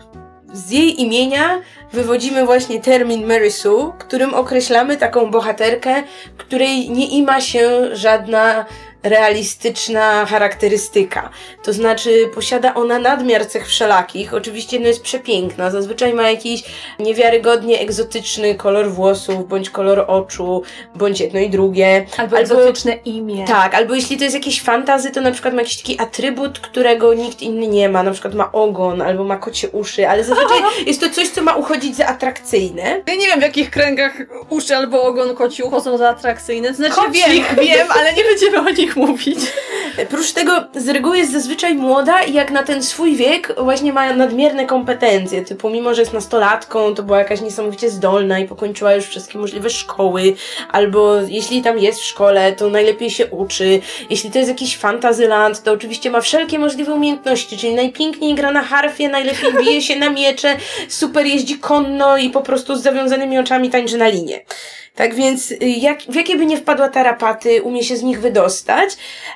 Z jej imienia wywodzimy właśnie termin Mary Sue, którym określamy taką bohaterkę, której nie ima się żadna realistyczna charakterystyka. To znaczy posiada ona nadmiar cech wszelakich. Oczywiście no jest przepiękna. Zazwyczaj ma jakiś niewiarygodnie egzotyczny kolor włosów, bądź kolor oczu, bądź jedno i drugie. Albo egzotyczne imię. Tak, albo jeśli to jest jakieś fantazy, to na przykład ma jakiś taki atrybut, którego nikt inny nie ma. Na przykład ma ogon, albo ma kocie uszy, ale zazwyczaj jest to coś, co ma uchodzić za atrakcyjne. Ja nie wiem w jakich kręgach uszy albo ogon koci uchodzą za atrakcyjne. Znaczy Kocich. wiem, wiem, ale nie będziemy o nich mówić. Prócz tego z reguły jest zazwyczaj młoda i jak na ten swój wiek właśnie ma nadmierne kompetencje, typu mimo, że jest nastolatką, to była jakaś niesamowicie zdolna i pokończyła już wszystkie możliwe szkoły, albo jeśli tam jest w szkole, to najlepiej się uczy. Jeśli to jest jakiś fantazyland, to oczywiście ma wszelkie możliwe umiejętności, czyli najpiękniej gra na harfie, najlepiej bije się na miecze, super jeździ konno i po prostu z zawiązanymi oczami tańczy na linie. Tak więc y, jak, w jakie by nie wpadła tarapaty, umie się z nich wydostać,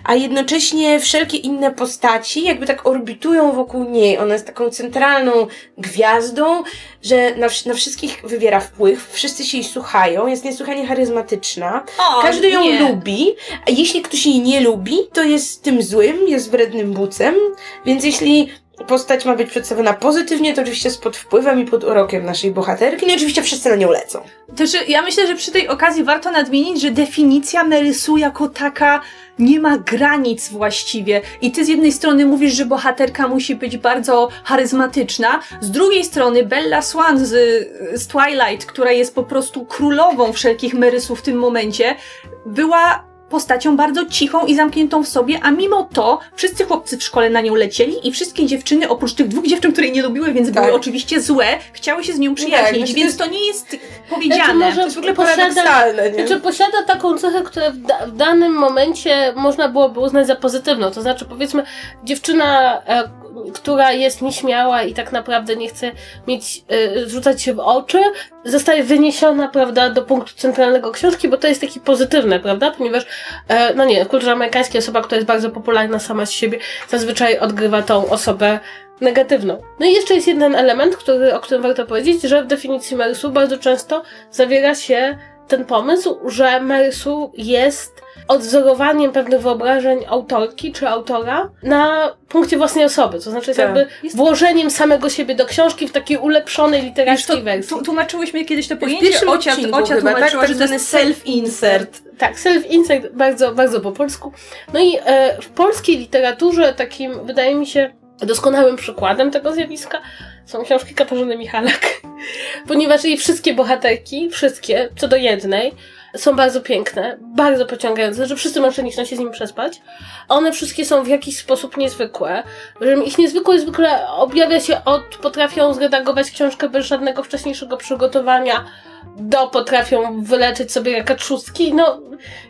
a jednocześnie wszelkie inne postaci jakby tak orbitują wokół niej. Ona jest taką centralną gwiazdą, że na, na wszystkich wywiera wpływ, wszyscy się jej słuchają, jest niesłychanie charyzmatyczna. O, Każdy ją nie. lubi, a jeśli ktoś jej nie lubi, to jest tym złym, jest wrednym bucem, więc jeśli postać ma być przedstawiona pozytywnie, to oczywiście pod wpływem i pod urokiem naszej bohaterki, no i oczywiście wszyscy na nią lecą. To, że ja myślę, że przy tej okazji warto nadmienić, że definicja Mary Sue jako taka nie ma granic właściwie. I ty z jednej strony mówisz, że bohaterka musi być bardzo charyzmatyczna, z drugiej strony Bella Swan z, z Twilight, która jest po prostu królową wszelkich Marysów w tym momencie, była postacią bardzo cichą i zamkniętą w sobie, a mimo to wszyscy chłopcy w szkole na nią lecieli i wszystkie dziewczyny, oprócz tych dwóch dziewczyn, które jej nie lubiły, więc Tak. były oczywiście złe, chciały się z nią przyjaźnić, znaczy więc to nie jest Znaczy, powiedziane. może To jest w ogóle posiada, paradoksalne, nie? znaczy, posiada taką cechę, którą w, da, w danym momencie można byłoby uznać za pozytywną. To znaczy, powiedzmy, dziewczyna, e, która jest nieśmiała i tak naprawdę nie chce mieć, e, rzucać się w oczy, zostaje wyniesiona, prawda, do punktu centralnego książki, bo to jest taki pozytywne, prawda, ponieważ, e, no nie, w kulturze amerykańskiej osoba, która jest bardzo popularna sama z siebie, zazwyczaj odgrywa tą osobę negatywną. No i jeszcze jest jeden element, który, o którym warto powiedzieć, że w definicji Marysu bardzo często zawiera się ten pomysł, że Marysu jest odwzorowaniem pewnych wyobrażeń autorki czy autora na punkcie własnej osoby. To znaczy jest Tak. jakby włożeniem samego siebie do książki w takiej ulepszonej literackiej to, wersji. tu, tłumaczyłyśmy kiedyś to W pojęcie, pierwszym Ocia, odcinku Ocia chyba, tak? tłumaczyła, Tak że zwany jest self-insert. Tak, self-insight bardzo, bardzo po polsku. No i e, w polskiej literaturze takim, wydaje mi się, doskonałym przykładem tego zjawiska są książki Katarzyny Michalak. Ponieważ jej wszystkie bohaterki, wszystkie, co do jednej, są bardzo piękne, bardzo pociągające, że wszyscy mężczyźni chcą się z nim przespać. One wszystkie są w jakiś sposób niezwykłe. Że ich niezwykłość zwykle objawia się od potrafią zredagować książkę bez żadnego wcześniejszego przygotowania, do potrafią wyleczyć sobie jaka trzustki. No,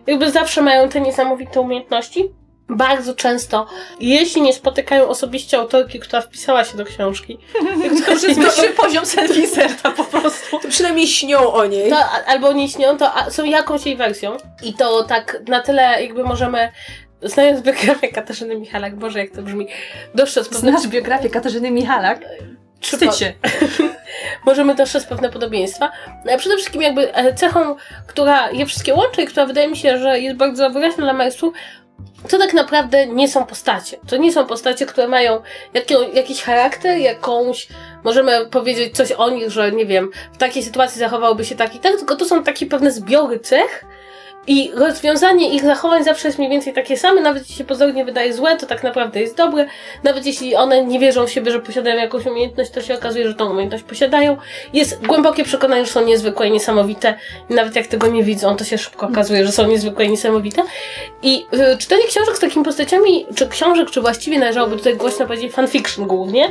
jakby zawsze mają te niesamowite umiejętności. Bardzo często, jeśli nie spotykają osobiście autorki, która wpisała się do książki, To już jest wyższy poziom self-inserta po prostu. To przynajmniej śnią o niej. to, albo nie śnią, to a, są jakąś jej wersją. I to tak na tyle jakby możemy, znając biografię Katarzyny Michalak, Boże jak to brzmi, dostrzec pewne, Znasz biografię Katarzyny Michalak? Wstydź się. możemy dostrzec pewne podobieństwa. No, Przede wszystkim jakby e, cechą, która je wszystkie łączy i która wydaje mi się, że jest bardzo wyraźna dla Marysu, to tak naprawdę nie są postacie. To nie są postacie, które mają jakią, jakiś charakter, jakąś, możemy powiedzieć coś o nich, że nie wiem, w takiej sytuacji zachowałby się tak i tak, tylko to są takie pewne zbiory cech i rozwiązanie ich zachowań zawsze jest mniej więcej takie same, nawet jeśli się pozornie wydaje złe, to tak naprawdę jest dobre, nawet jeśli one nie wierzą w siebie, że posiadają jakąś umiejętność, to się okazuje, że tą umiejętność posiadają. Jest głębokie przekonanie, że są niezwykłe i niesamowite nawet jak tego nie widzą, to się szybko okazuje, że są niezwykłe i niesamowite. I y, czytanie książek z takimi postaciami, czy książek, czy właściwie należałoby tutaj głośno powiedzieć fanfiction głównie,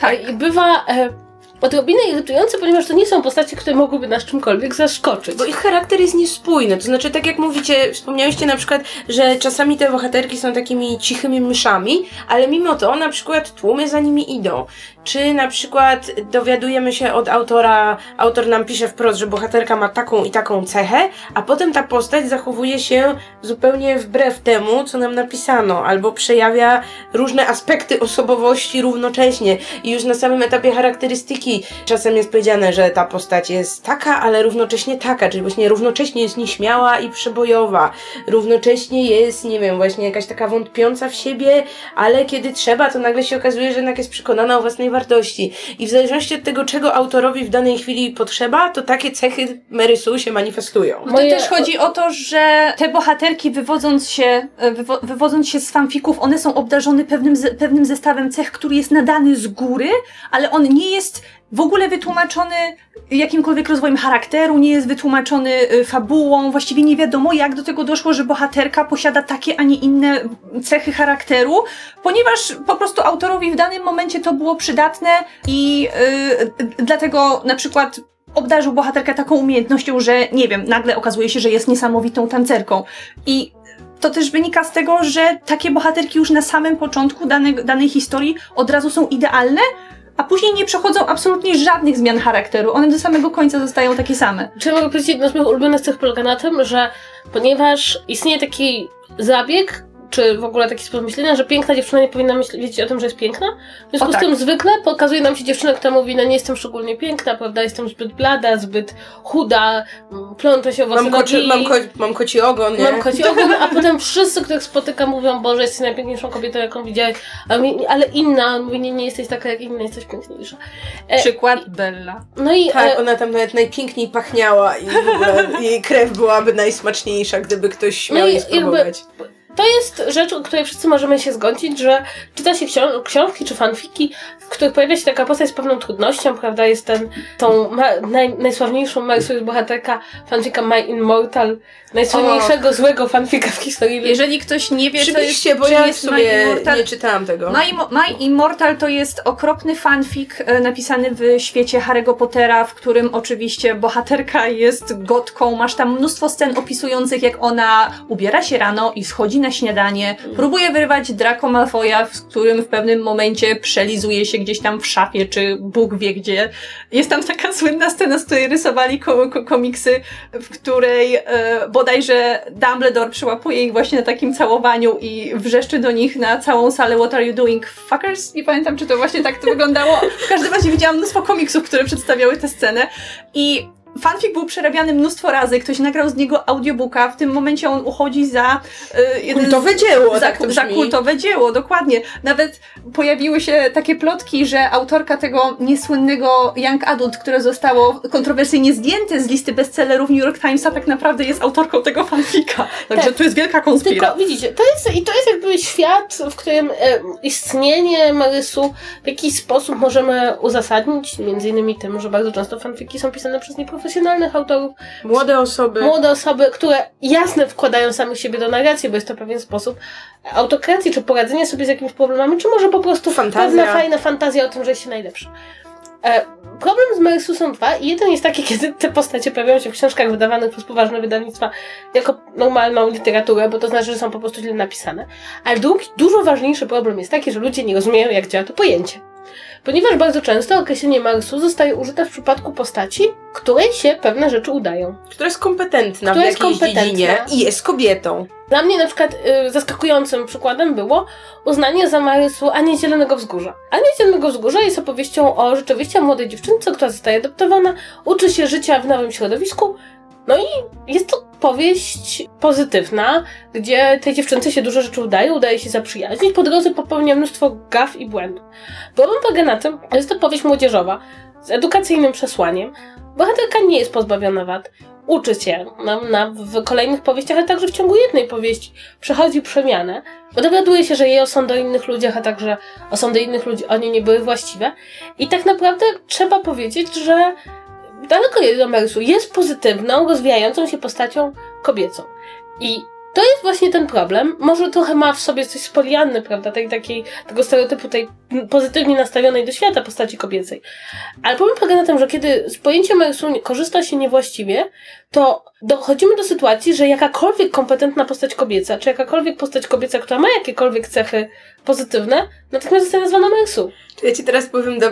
Tak. i bywa e, odrobinę irytujące, ponieważ to nie są postacie, które mogłyby nas czymkolwiek zaskoczyć. Bo ich charakter jest niespójny. To znaczy, tak jak mówicie, wspomniałyście na przykład, że czasami te bohaterki są takimi cichymi myszami, ale mimo to na przykład tłumy za nimi idą. Czy na przykład dowiadujemy się od autora, autor nam pisze wprost, że bohaterka ma taką i taką cechę, a potem ta postać zachowuje się zupełnie wbrew temu, co nam napisano, albo przejawia różne aspekty osobowości równocześnie. I już na samym etapie charakterystyki czasem jest powiedziane, że ta postać jest taka, ale równocześnie taka, czyli właśnie równocześnie jest nieśmiała i przebojowa, równocześnie jest, nie wiem, właśnie jakaś taka wątpiąca w siebie, ale kiedy trzeba, to nagle się okazuje, że jednak jest przekonana o własnej wartości. I w zależności od tego, czego autorowi w danej chwili potrzeba, to takie cechy Marysu się manifestują. To Moje- też chodzi o to, że te bohaterki wywodząc się, e, wywo- wywodząc się z fanfików, one są obdarzone pewnym, ze- pewnym zestawem cech, który jest nadany z góry, ale on nie jest w ogóle wytłumaczony jakimkolwiek rozwojem charakteru, nie jest wytłumaczony e, fabułą, właściwie nie wiadomo jak do tego doszło, że bohaterka posiada takie, a nie inne cechy charakteru, ponieważ po prostu autorowi w danym momencie to było przydatne i e, dlatego na przykład obdarzył bohaterkę taką umiejętnością, że nie wiem, nagle okazuje się, że jest niesamowitą tancerką. I to też wynika z tego, że takie bohaterki już na samym początku danej, danej historii od razu są idealne, a później nie przechodzą absolutnie żadnych zmian charakteru. One do samego końca zostają takie same. Czy mogę powiedzieć, jedna z moich ulubionych cech polega na tym, że ponieważ istnieje taki zabieg, czy w ogóle taki sposób myślenia, że piękna dziewczyna nie powinna myśleć, wiedzieć o tym, że jest piękna. W związku O, tak. z tym zwykle pokazuje nam się dziewczynę, która mówi, no nie jestem szczególnie piękna, prawda, jestem zbyt blada, zbyt chuda, mm, plączę się o Mam, koci, mam, ko, mam koci ogon, nie? Mam koci ogon, a potem wszyscy, których spotykam, mówią, Boże, jesteś najpiękniejszą kobietą, jaką widziałeś, ale inna, on mówi, nie, nie jesteś taka jak inna, jesteś piękniejsza. E, Przykład Bella. No i Tak, e, ona tam nawet najpiękniej pachniała i w ogóle jej krew byłaby najsmaczniejsza, gdyby ktoś No i jej spróbować. To jest rzecz, o której wszyscy możemy się zgodzić, że czyta się ksią- książki czy fanfiki, w których pojawia się taka postać z pewną trudnością, prawda? Jest ten, tą ma- naj- najsławniejszą jest bohaterka fanfika My Immortal, najsławniejszego złego fanfika w historii. Jeżeli ktoś nie wie, to jest, bo ja w jest My Immortal, nie czytałam tego. My, My Immortal to jest okropny fanfic e, napisany w świecie Harry'ego Pottera, w którym oczywiście bohaterka jest gotką. Masz tam mnóstwo scen opisujących, jak ona ubiera się rano i schodzi na śniadanie, próbuje wyrwać Draco Malfoya, z którym w pewnym momencie przelizuje się gdzieś tam w szafie, czy Bóg wie gdzie. Jest tam taka słynna scena, z której rysowali ko ko komiksy, w której e, bodajże Dumbledore przyłapuje ich właśnie na takim całowaniu i wrzeszczy do nich na całą salę What are you doing, fuckers? Nie pamiętam, czy to właśnie tak to wyglądało. W każdym razie widziałam mnóstwo komiksów, które przedstawiały tę scenę i fanfic był przerabiany mnóstwo razy, ktoś nagrał z niego audiobooka, w tym momencie on uchodzi za y, jeden Kultowe dzieło, za, tak to za kultowe dzieło, dokładnie. Nawet pojawiły się takie plotki, że autorka tego niesłynnego Young Adult, które zostało kontrowersyjnie zdjęte z listy bestsellerów New York Timesa, tak naprawdę jest autorką tego fanfika. Także Tak. tu jest wielka konspiracja. Tylko widzicie, to jest, i to jest jakby świat, w którym e, istnienie Marysu w jakiś sposób możemy uzasadnić, między innymi tym, że bardzo często fanfiki są pisane przez nieprofesjonalnych autorów, Młode osoby. młode osoby, które jasne wkładają samych siebie do narracji, bo jest to pewien sposób autokracji, czy poradzenia sobie z jakimiś problemami, czy może po prostu Fantazja. pewna fajna fantazja o tym, że jest się najlepszy. E, problem z Marysu są dwa i jeden jest taki, kiedy te postacie pojawiają się w książkach wydawanych przez poważne wydawnictwa jako normalną literaturę, bo to znaczy, że są po prostu źle napisane. Ale drugi, dużo ważniejszy problem jest taki, że ludzie nie rozumieją, jak działa to pojęcie. Ponieważ bardzo często określenie Marysu zostaje użyte w przypadku postaci, której się pewne rzeczy udają. Która jest kompetentna Która w jest kompetentna. dziedzinie i jest kobietą. Dla mnie na przykład y, zaskakującym przykładem było uznanie za Marysu Anię Zielonego Wzgórza. Ania Zielonego Wzgórza jest opowieścią o rzeczywiście młodej dziewczynce, która zostaje adoptowana, uczy się życia w nowym środowisku, no i jest to powieść pozytywna, gdzie tej dziewczynce się dużo rzeczy udaje, udaje się zaprzyjaźnić, po drodze popełnia mnóstwo gaf i błędów. Problem polega na tym, że jest to powieść młodzieżowa z edukacyjnym przesłaniem. Bohaterka nie jest pozbawiona wad, uczy się na, na, w kolejnych powieściach, ale także w ciągu jednej powieści przechodzi przemianę. Dowiaduje się, że jej osądy o innych ludziach, a także osądy innych ludzi o niej nie były właściwe. I tak naprawdę trzeba powiedzieć, że daleko jest do Marysu. Jest pozytywną, rozwijającą się postacią kobiecą. I to jest właśnie ten problem. Może trochę ma w sobie coś z Polianny, prawda? Tej, takiej, tego stereotypu tej pozytywnie nastawionej do świata postaci kobiecej. Ale problem polega na tym, że kiedy z pojęcia Marysu nie- korzysta się niewłaściwie, to dochodzimy do sytuacji, że jakakolwiek kompetentna postać kobieca, czy jakakolwiek postać kobieca, która ma jakiekolwiek cechy pozytywne, natychmiast zostaje nazwana. To ja ci teraz powiem do,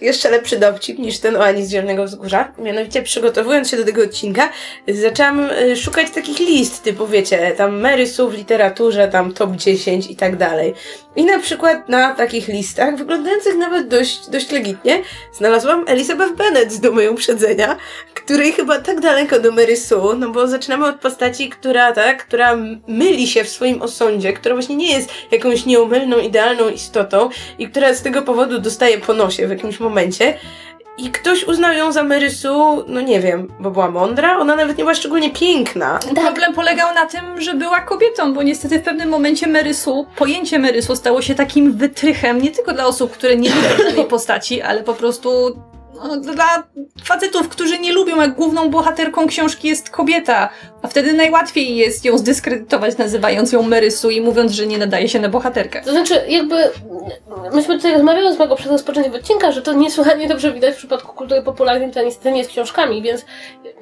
jeszcze- lepszy dowcip niż ten o Ani z Zielonego Wzgórza. Mianowicie przygotowując się do tego odcinka, zaczęłam y, szukać takich list, typu wiecie, tam Marysów w literaturze, tam top 10 i tak dalej. I na przykład na takich listach, wyglądających nawet dość, dość legitnie, znalazłam Elizabeth Bennet z Dumy Uprzedzenia, której chyba tak daleko do Marysu, no bo zaczynamy od postaci, która, tak, która myli się w swoim osądzie, która właśnie nie jest jakąś nieumylną, idealną istotą i która z tego powodu dostaje po nosie w jakimś momencie. I ktoś uznał ją za Marysu, no nie wiem, bo była mądra, ona nawet nie była szczególnie piękna. Problem polegał na tym, że była kobietą, bo niestety w pewnym momencie Merysu, pojęcie Merysu stało się takim wytrychem nie tylko dla osób, które nie lubią tej postaci, ale po prostu no, dla facetów, którzy nie lubią, jak główną bohaterką książki jest kobieta. A wtedy najłatwiej jest ją zdyskredytować, nazywając ją Merysu i mówiąc, że nie nadaje się na bohaterkę. To znaczy, jakby myśmy tutaj rozmawiali z mojego przed rozpoczęciem odcinka, że to niesłychanie dobrze widać w przypadku kultury popularnej, to niestety nie z książkami, więc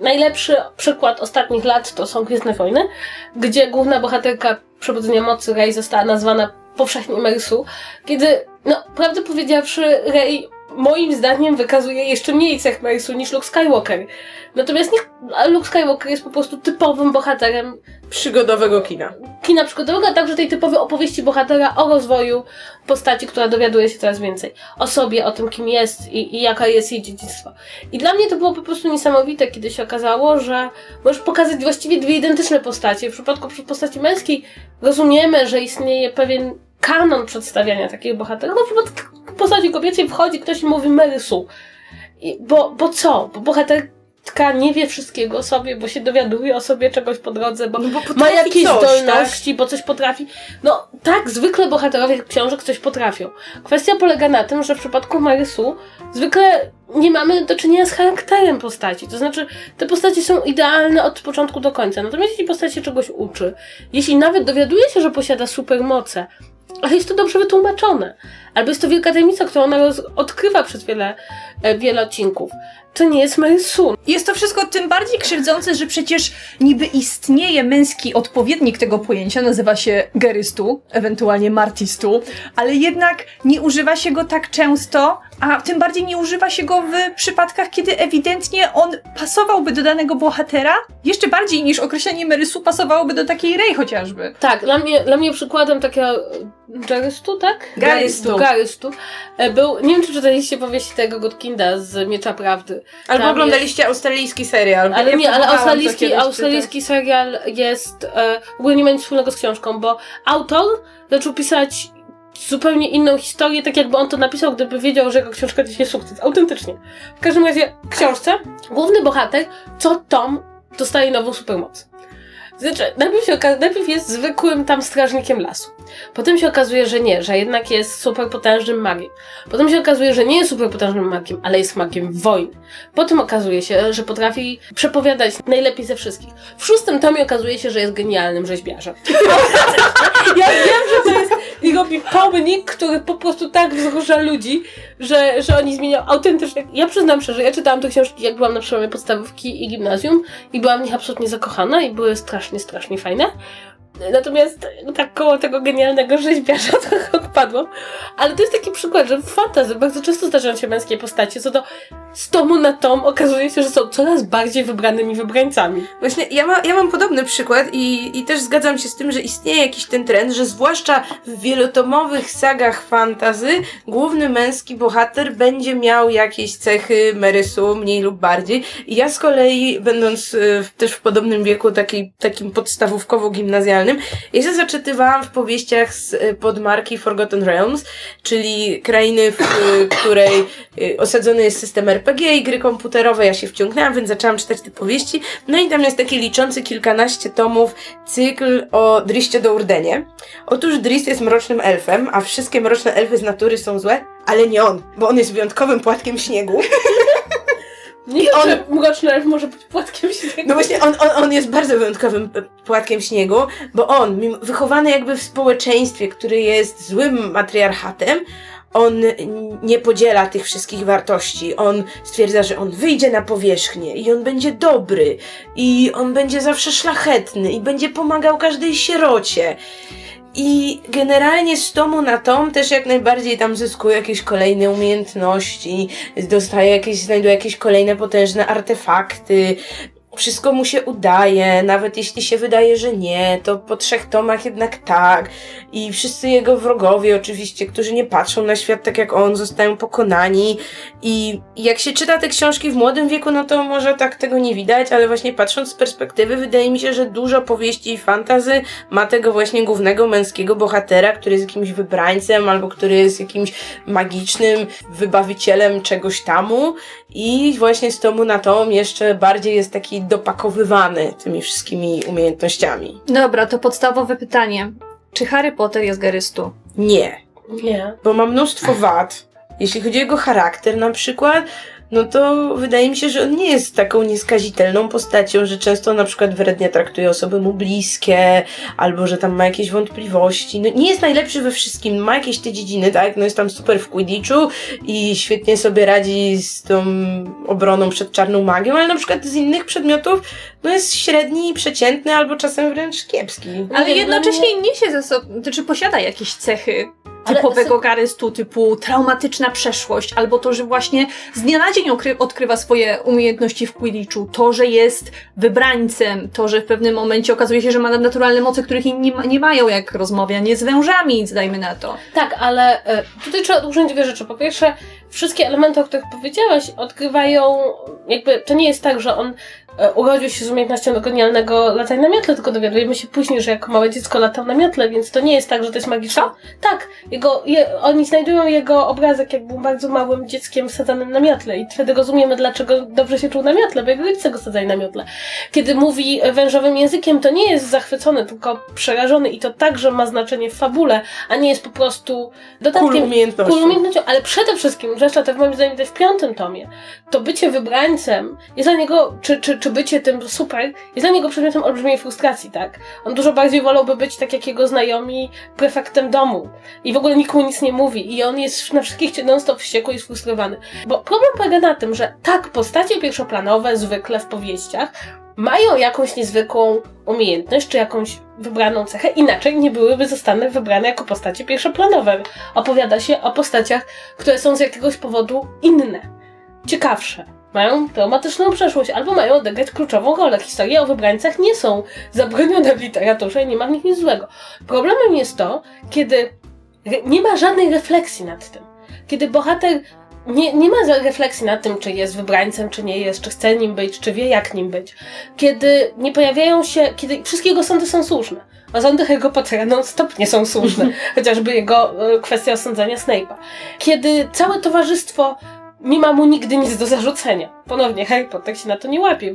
najlepszy przykład ostatnich lat to są Gwiezdne Wojny, gdzie główna bohaterka Przebudzenia Mocy Rey została nazwana powszechnie Marysu, kiedy, no, prawdę powiedziawszy, Rey moim zdaniem wykazuje jeszcze mniej cech Marysu niż Luke Skywalker. Natomiast nie, Luke Skywalker jest po prostu typowym bohaterem Przygodowego kina. kina przygodowego, a także tej typowej opowieści bohatera o rozwoju postaci, która dowiaduje się coraz więcej o sobie, o tym, kim jest i, i jaka jest jej dziedzictwo. I dla mnie to było po prostu niesamowite, kiedy się okazało, że możesz pokazać właściwie dwie identyczne postacie. W przypadku postaci męskiej rozumiemy, że istnieje pewien kanon przedstawiania takich bohaterów, a w przypadku postaci kobiecej wchodzi ktoś i mówi Marysu. I, bo, bo co? Bo bohaterka nie wie wszystkiego o sobie, bo się dowiaduje o sobie czegoś po drodze, bo No bo ma jakieś coś, tak? zdolności, bo coś potrafi. No tak, zwykle bohaterowie książek coś potrafią. Kwestia polega na tym, że w przypadku Marysu zwykle nie mamy do czynienia z charakterem postaci. To znaczy, te postacie są idealne od początku do końca. Natomiast jeśli postać się czegoś uczy, jeśli nawet dowiaduje się, że posiada supermoce, ale jest to dobrze wytłumaczone, albo jest to wielka tajemnica, którą ona odkrywa przez wiele, e, wiele odcinków, to nie jest Sue. Jest to wszystko tym bardziej krzywdzące, że przecież niby istnieje męski odpowiednik tego pojęcia, nazywa się gerystu, ewentualnie martistu, ale jednak nie używa się go tak często, a tym bardziej nie używa się go w przypadkach, kiedy ewidentnie on pasowałby do danego bohatera, jeszcze bardziej niż określenie Merysu pasowałoby do takiej Rey chociażby. Tak, dla mnie, dla mnie przykładem takiego Garystu, tak? Garystu. Garystu. e, Był, nie wiem czy czytaliście powieści tego Godkinda z Miecza Prawdy. Albo Tam oglądaliście australijski serial. Ale Ja nie, ale australijski, australijski serial jest, e, w ogóle nie ma nic wspólnego z książką, bo autor zaczął pisać zupełnie inną historię, tak jakby on to napisał, gdyby wiedział, że jego książka dzisiaj sukces. Autentycznie. W każdym razie, w książce główny bohater, co Tom, dostaje nową supermoc. Znaczy, najpierw, się najpierw jest zwykłym tam strażnikiem lasu. Potem się okazuje, że nie, że jednak jest superpotężnym magiem. Potem się okazuje, że nie jest superpotężnym magiem, ale jest magiem wojny. Potem okazuje się, że potrafi przepowiadać najlepiej ze wszystkich. W szóstym tomie okazuje się, że jest genialnym rzeźbiarzem. ja wiem, że to jest i robi pomnik, który po prostu tak wzrusza ludzi, że, że oni zmieniają autentycznie. Ja przyznam szczerze, ja czytałam te książki, jak byłam na przełomie podstawówki i gimnazjum i byłam w nich absolutnie zakochana i były strasznie, strasznie fajne. Natomiast tak koło tego genialnego rzeźbiarza trochę odpadłam. Ale to jest taki przykład, że w fantasy bardzo często zdarzają się męskie postacie, co do z tomu na tom okazuje się, że są coraz bardziej wybranymi wybrańcami. Właśnie ja, ma, ja mam podobny przykład i, i też zgadzam się z tym, że istnieje jakiś ten trend, że zwłaszcza w wielotomowych sagach fantazy główny męski bohater będzie miał jakieś cechy Merysu, mniej lub bardziej. I ja z kolei, będąc y, też w podobnym wieku, taki, takim podstawówkowo-gimnazjalnym, ja się zaczytywałam w powieściach z y, podmarki Forgotten Realms, czyli krainy, w y, której y, osadzony jest system RPG i gry komputerowe. Ja się wciągnęłam, więc zaczęłam czytać te powieści. No i tam jest taki liczący kilkanaście tomów cykl o Driście do Urdenie. Otóż Drist jest mrocznym elfem, a wszystkie mroczne elfy z natury są złe, ale nie on, bo on jest wyjątkowym płatkiem śniegu. Nie I on- że mroczny elf może być płatkiem śniegu. No właśnie, on, on, on jest bardzo wyjątkowym e, płatkiem śniegu, bo on, mimo- wychowany jakby w społeczeństwie, który jest złym matriarchatem, on nie podziela tych wszystkich wartości. On stwierdza, że on wyjdzie na powierzchnię i on będzie dobry i on będzie zawsze szlachetny i będzie pomagał każdej sierocie. I generalnie z tomu na tom też jak najbardziej tam zyskuje jakieś kolejne umiejętności, dostaje jakieś, znajduje jakieś kolejne potężne artefakty. Wszystko mu się udaje, nawet jeśli się wydaje, że nie, to po trzech tomach jednak tak. I wszyscy jego wrogowie, oczywiście, którzy nie patrzą na świat tak jak on, zostają pokonani. I jak się czyta te książki w młodym wieku, no to może tak tego nie widać, ale właśnie patrząc z perspektywy, wydaje mi się, że dużo powieści i fantazy ma tego właśnie głównego męskiego bohatera, który jest jakimś wybrańcem albo który jest jakimś magicznym wybawicielem czegoś tamu i właśnie z tomu na tom jeszcze bardziej jest taki dopakowywany tymi wszystkimi umiejętnościami. Dobra, to podstawowe pytanie. Czy Harry Potter jest gerystu? Nie, Nie. bo ma mnóstwo wad. Jeśli chodzi o jego charakter na przykład, no to wydaje mi się, że on nie jest taką nieskazitelną postacią, że często na przykład wrednie traktuje osoby mu bliskie, albo że tam ma jakieś wątpliwości. No nie jest najlepszy we wszystkim, ma jakieś te dziedziny, tak? No jest tam super w Quidditchu i świetnie sobie radzi z tą obroną przed czarną magią, ale na przykład z innych przedmiotów no jest średni przeciętny, albo czasem wręcz kiepski. Ale Nie, jednocześnie niesie ze sobą, czy posiada jakieś cechy typowego garystu, typu traumatyczna przeszłość, albo to, że właśnie z dnia na dzień odkrywa swoje umiejętności w Quidditchu, to, że jest wybrańcem, to, że w pewnym momencie okazuje się, że ma naturalne moce, których inni nie mają, jak rozmawianie z wężami, dajmy na to. Tak, ale e, tutaj trzeba odróżnić dwie rzeczy. Po pierwsze, wszystkie elementy, o których powiedziałaś, odgrywają, jakby, to nie jest tak, że on urodził się z umiejętnością do genialnego latania na miotle, tylko dowiadujemy się później, że jako małe dziecko latał na miotle, więc to nie jest tak, że to jest magiczne. Tak, jego, je, oni znajdują jego obrazek, jak był bardzo małym dzieckiem sadzanym na miotle i wtedy rozumiemy, dlaczego dobrze się czuł na miotle, bo jego rodzice go sadzali na miotle. Kiedy mówi wężowym językiem, to nie jest zachwycony, tylko przerażony i to także ma znaczenie w fabule, a nie jest po prostu dodatkiem. Cool umiejętnością, ale przede wszystkim, zwłaszcza to w moim zdaniem to w piątym tomie, to bycie wybrańcem jest dla niego, czy, czy, czy bycie tym super jest dla niego przedmiotem olbrzymiej frustracji, tak? On dużo bardziej wolałby być tak jak jego znajomi prefektem domu i w ogóle nikomu nic nie mówi i on jest na wszystkich non-stop wściekły i sfrustrowany. Bo problem polega na tym, że tak, postacie pierwszoplanowe zwykle w powieściach mają jakąś niezwykłą umiejętność, czy jakąś wybraną cechę, inaczej nie byłyby zostane wybrane jako postacie pierwszoplanowe. Opowiada się o postaciach, które są z jakiegoś powodu inne, ciekawsze. Mają traumatyczną przeszłość, albo mają odegrać kluczową rolę. Historie o wybrańcach nie są zabronione w literaturze i nie ma w nich nic złego. Problemem jest to, kiedy nie ma żadnej refleksji nad tym. Kiedy bohater nie, nie ma refleksji nad tym, czy jest wybrańcem, czy nie jest, czy chce nim być, czy wie, jak nim być. Kiedy nie pojawiają się, kiedy wszystkie jego sądy są słuszne. A sądy Harry'ego Pottera non-stop nie są słuszne. Chociażby jego e, kwestia osądzania Snape'a. Kiedy całe towarzystwo nie ma mu nigdy nic do zarzucenia. Ponownie Harry Potter się na to nie łapie.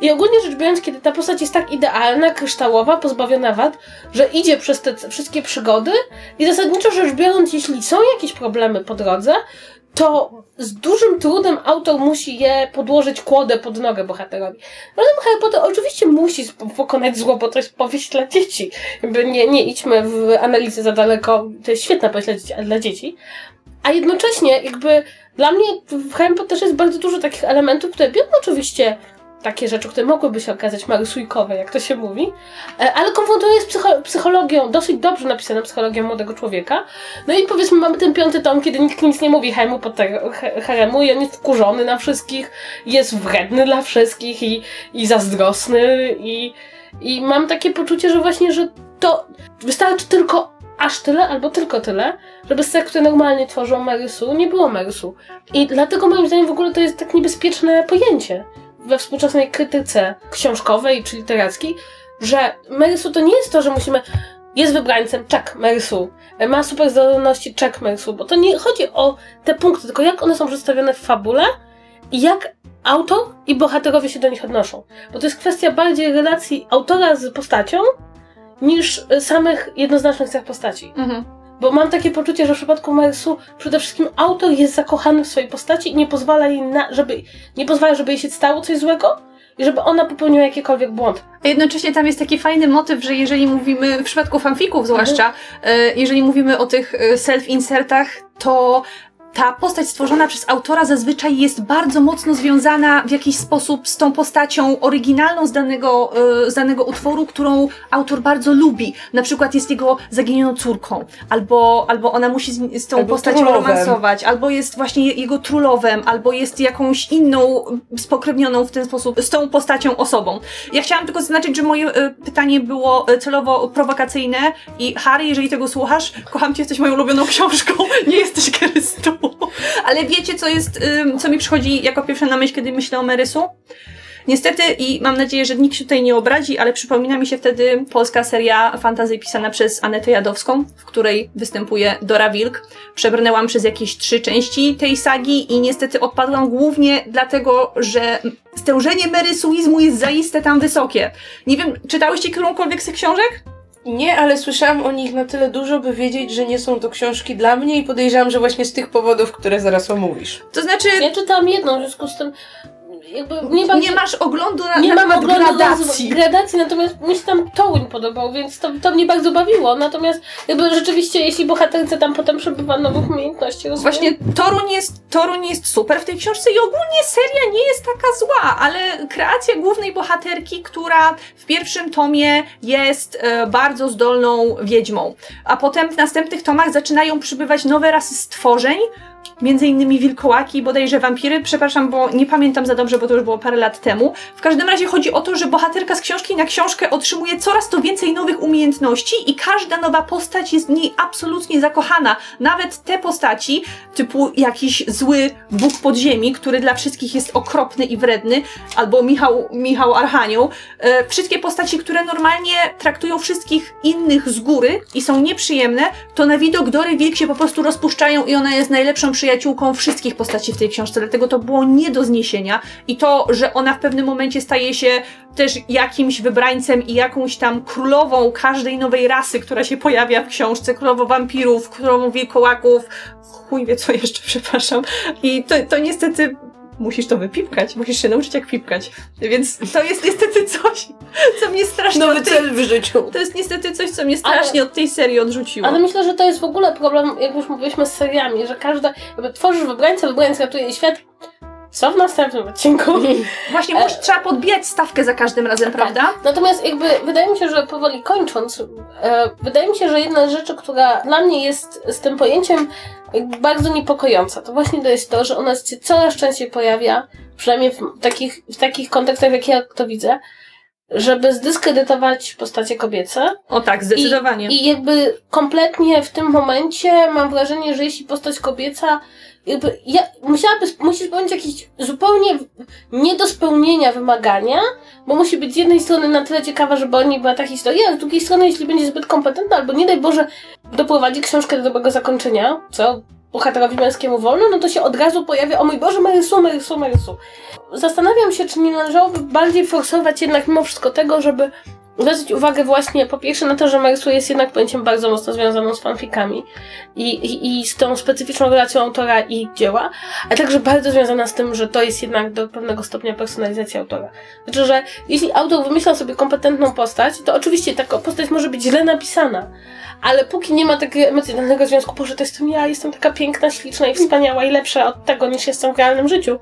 I ogólnie rzecz biorąc, kiedy ta postać jest tak idealna, kryształowa, pozbawiona wad, że idzie przez te wszystkie przygody i zasadniczo rzecz biorąc, jeśli są jakieś problemy po drodze, to z dużym trudem autor musi je podłożyć kłodę pod nogę bohaterowi. Ale Harry Potter oczywiście musi pokonać zło, bo to jest powieść dla dzieci. Jakby nie, nie idźmy w analizę za daleko, to jest świetna powieść dla dzieci. A jednocześnie jakby dla mnie w Harry Potterze jest bardzo dużo takich elementów, które biorą oczywiście takie rzeczy, które mogłyby się okazać marysujkowe, jak to się mówi, e, ale konfrontuje z psycho psychologią, dosyć dobrze napisaną psychologią młodego człowieka. No i powiedzmy, mamy ten piąty tom, kiedy nikt nic nie mówi Harry'mu Potter, Haremu i on jest wkurzony na wszystkich, jest wredny dla wszystkich i, i zazdrosny i, i mam takie poczucie, że właśnie, że to wystarczy tylko aż tyle, albo tylko tyle, żeby z które normalnie tworzą Marysu, nie było Marysu. I dlatego moim zdaniem w ogóle to jest tak niebezpieczne pojęcie we współczesnej krytyce książkowej czy literackiej, że Marysu to nie jest to, że musimy jest wybrańcem, czek Marysu, ma super zdolności, czek Marysu, bo to nie chodzi o te punkty, tylko jak one są przedstawione w fabule i jak autor i bohaterowie się do nich odnoszą. Bo to jest kwestia bardziej relacji autora z postacią, niż samych jednoznacznych cech postaci. Mhm. Bo mam takie poczucie, że w przypadku Mersu przede wszystkim autor jest zakochany w swojej postaci i nie pozwala jej na, żeby, nie pozwala, żeby jej się stało coś złego i żeby ona popełniła jakikolwiek błąd. A jednocześnie tam jest taki fajny motyw, że jeżeli mówimy, w przypadku fanfików zwłaszcza, mhm. jeżeli mówimy o tych e, self-insertach, to ta postać stworzona przez autora zazwyczaj jest bardzo mocno związana w jakiś sposób z tą postacią oryginalną z danego, e, z danego utworu, którą autor bardzo lubi. Na przykład jest jego zaginioną córką, albo, albo ona musi z, z tą albo postacią trulowem. romansować, albo jest właśnie jego trulowem, albo jest jakąś inną, spokrewnioną w ten sposób z tą postacią osobą. Ja chciałam tylko zaznaczyć, że moje e, pytanie było e, celowo prowokacyjne i Harry, jeżeli tego słuchasz, kocham cię, jesteś moją ulubioną książką, nie jesteś Krystą. Ale wiecie, co jest, co mi przychodzi jako pierwsze na myśl, kiedy myślę o Merysu? Niestety i mam nadzieję, że nikt się tutaj nie obrazi, ale przypomina mi się wtedy polska seria fantazy pisana przez Anetę Jadowską, w której występuje Dora Wilk. Przebrnęłam przez jakieś trzy części tej sagi i niestety odpadłam głównie dlatego, że stężenie merysuizmu jest zaiste tam wysokie. Nie wiem, czytałyście którąkolwiek z tych książek? Nie, ale słyszałam o nich na tyle dużo, by wiedzieć, że nie są to książki dla mnie i podejrzewam, że właśnie z tych powodów, które zaraz omówisz. To znaczy... Ja czytałam jedną, w związku z tym nie, nie masz oglądu na, nie mam oglądu gradacji. gradacji, natomiast mi się tam Tołyn podobał, więc to, to mnie bardzo bawiło. Natomiast jakby rzeczywiście, jeśli bohaterce tam potem przebywa nowych umiejętności, rozumiem? Właśnie Torun jest, Torun jest super w tej książce i ogólnie seria nie jest taka zła, ale kreacja głównej bohaterki, która w pierwszym tomie jest e, bardzo zdolną wiedźmą, a potem w następnych tomach zaczynają przybywać nowe rasy stworzeń, między innymi wilkołaki, bodajże wampiry, przepraszam, bo nie pamiętam za dobrze, bo to już było parę lat temu. W każdym razie chodzi o to, że bohaterka z książki na książkę otrzymuje coraz to więcej nowych umiejętności i każda nowa postać jest w niej absolutnie zakochana. Nawet te postaci, typu jakiś zły Bóg podziemi, który dla wszystkich jest okropny i wredny, albo Michał, Michał Archanioł, e, wszystkie postaci, które normalnie traktują wszystkich innych z góry i są nieprzyjemne, to na widok Dory Wilk się po prostu rozpuszczają i ona jest najlepszą przyjaciółką wszystkich postaci w tej książce, dlatego to było nie do zniesienia. I to, że ona w pewnym momencie staje się też jakimś wybrańcem i jakąś tam królową każdej nowej rasy, która się pojawia w książce, królową wampirów, królową wilkołaków, chuj wie co jeszcze, przepraszam. I to, to niestety musisz to wypipkać, musisz się nauczyć jak pipkać. Więc to jest niestety coś, co mnie strasznie Nowy tej, cel w życiu. To jest niestety coś, co mnie strasznie od tej serii odrzuciło. Ale myślę, że to jest w ogóle problem, jak już mówiliśmy z seriami, że każda, jakby tworzysz wybrańca, wybraniec ratuje świat. Co w następnym odcinku? Właśnie może trzeba podbijać stawkę za każdym razem, prawda? Natomiast jakby wydaje mi się, że powoli kończąc, e, wydaje mi się, że jedna z rzeczy, która dla mnie jest z tym pojęciem bardzo niepokojąca, to właśnie to jest to, że ona się coraz częściej pojawia, przynajmniej w takich, w takich kontekstach, jak ja to widzę, żeby zdyskredytować postacie kobiece. O tak, zdecydowanie. I jakby kompletnie w tym momencie mam wrażenie, że jeśli postać kobieca ja, musiałaby, musi spełnić jakieś zupełnie nie do spełnienia wymagania, bo musi być z jednej strony na tyle ciekawa, żeby o niej była ta historia, a z drugiej strony, jeśli będzie zbyt kompetentna, albo nie daj Boże, doprowadzi książkę do dobrego zakończenia, co bohaterowi męskiemu wolno, no to się od razu pojawia, o mój Boże, Marysu, Marysu, Marysu. Zastanawiam się, czy nie należałoby bardziej forsować jednak mimo wszystko tego, żeby zwracać uwagę właśnie po pierwsze na to, że Marysu jest jednak pojęciem bardzo mocno związaną z fanfikami i, i, i z tą specyficzną relacją autora i dzieła, a także bardzo związana z tym, że to jest jednak do pewnego stopnia personalizacja autora. Znaczy, że jeśli autor wymyśla sobie kompetentną postać, to oczywiście taka postać może być źle napisana, ale póki nie ma takiego emocjonalnego związku, Boże, to jestem ja, jestem taka piękna, śliczna i wspaniała i lepsza od tego, niż jestem w realnym życiu,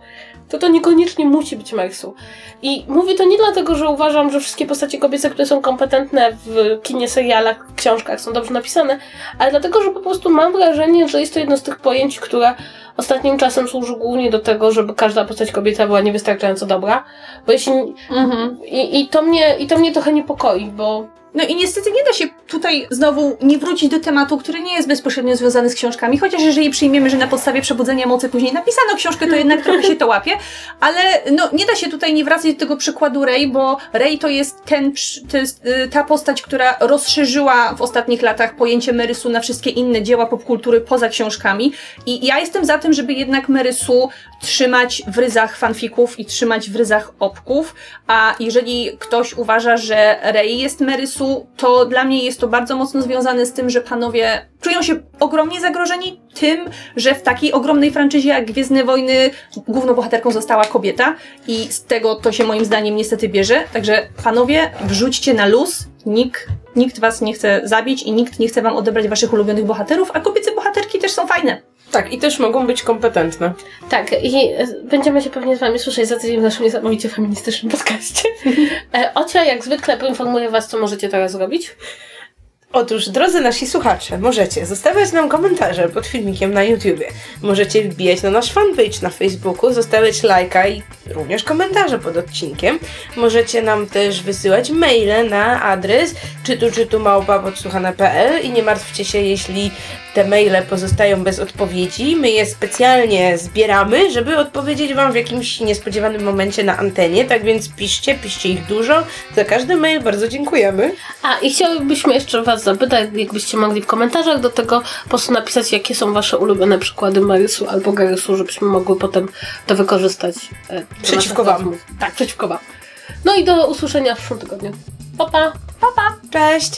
to to niekoniecznie musi być Marysu. I mówię to nie dlatego, że uważam, że wszystkie postacie kobiece, które są kompetentne w kinie, serialach, książkach są dobrze napisane, ale dlatego, że po prostu mam wrażenie, że jest to jedno z tych pojęć, które ostatnim czasem służy głównie do tego, żeby każda postać kobieca była niewystarczająco dobra. Bo jeśli. Mhm. I, i, to, mnie, I to mnie trochę niepokoi, bo No i niestety nie da się tutaj znowu nie wrócić do tematu, który nie jest bezpośrednio związany z książkami, chociaż jeżeli przyjmiemy, że na podstawie przebudzenia mocy później napisano książkę, to jednak trochę się to łapie, ale no nie da się tutaj nie wracać do tego przykładu Rey, bo Rey to jest ten, to jest y, ta postać, która rozszerzyła w ostatnich latach pojęcie Merysu na wszystkie inne dzieła popkultury poza książkami. I ja jestem za tym, żeby jednak Merysu trzymać w ryzach fanfików i trzymać w ryzach opków, a jeżeli ktoś uważa, że Rey jest Merysu, to dla mnie jest to bardzo mocno związane z tym, że panowie czują się ogromnie zagrożeni tym, że w takiej ogromnej franczyzie jak Gwiezdne Wojny główną bohaterką została kobieta i z tego to się moim zdaniem niestety bierze. Także panowie, wrzućcie na luz. Nikt, nikt was nie chce zabić i nikt nie chce wam odebrać waszych ulubionych bohaterów, a kobiece bohaterki też są fajne. Tak, i też mogą być kompetentne. Tak, i e, będziemy się pewnie z Wami słyszeć za tydzień w naszym niesamowicie feministycznym podcaście. E, Ocia, jak zwykle, poinformuję Was, co możecie teraz zrobić. Otóż, drodzy nasi słuchacze, możecie zostawiać nam komentarze pod filmikiem na YouTubie. Możecie wbijać na nasz fanpage na Facebooku, zostawiać lajka i również komentarze pod odcinkiem. Możecie nam też wysyłać maile na adres czytu czytu i nie martwcie się, jeśli te maile pozostają bez odpowiedzi. My je specjalnie zbieramy, żeby odpowiedzieć Wam w jakimś niespodziewanym momencie na antenie, tak więc piszcie, piszcie ich dużo. Za każdy mail bardzo dziękujemy. A, i chcielibyśmy jeszcze Was zapytać, jakbyście mogli w komentarzach do tego po prostu napisać, jakie są Wasze ulubione przykłady Marysu albo Garysu, żebyśmy mogły potem to wykorzystać. e, Przeciwko wam. rozmów. Tak, przeciwko Wam. No i do usłyszenia w przyszłym tygodniu. Pa, pa! Cześć!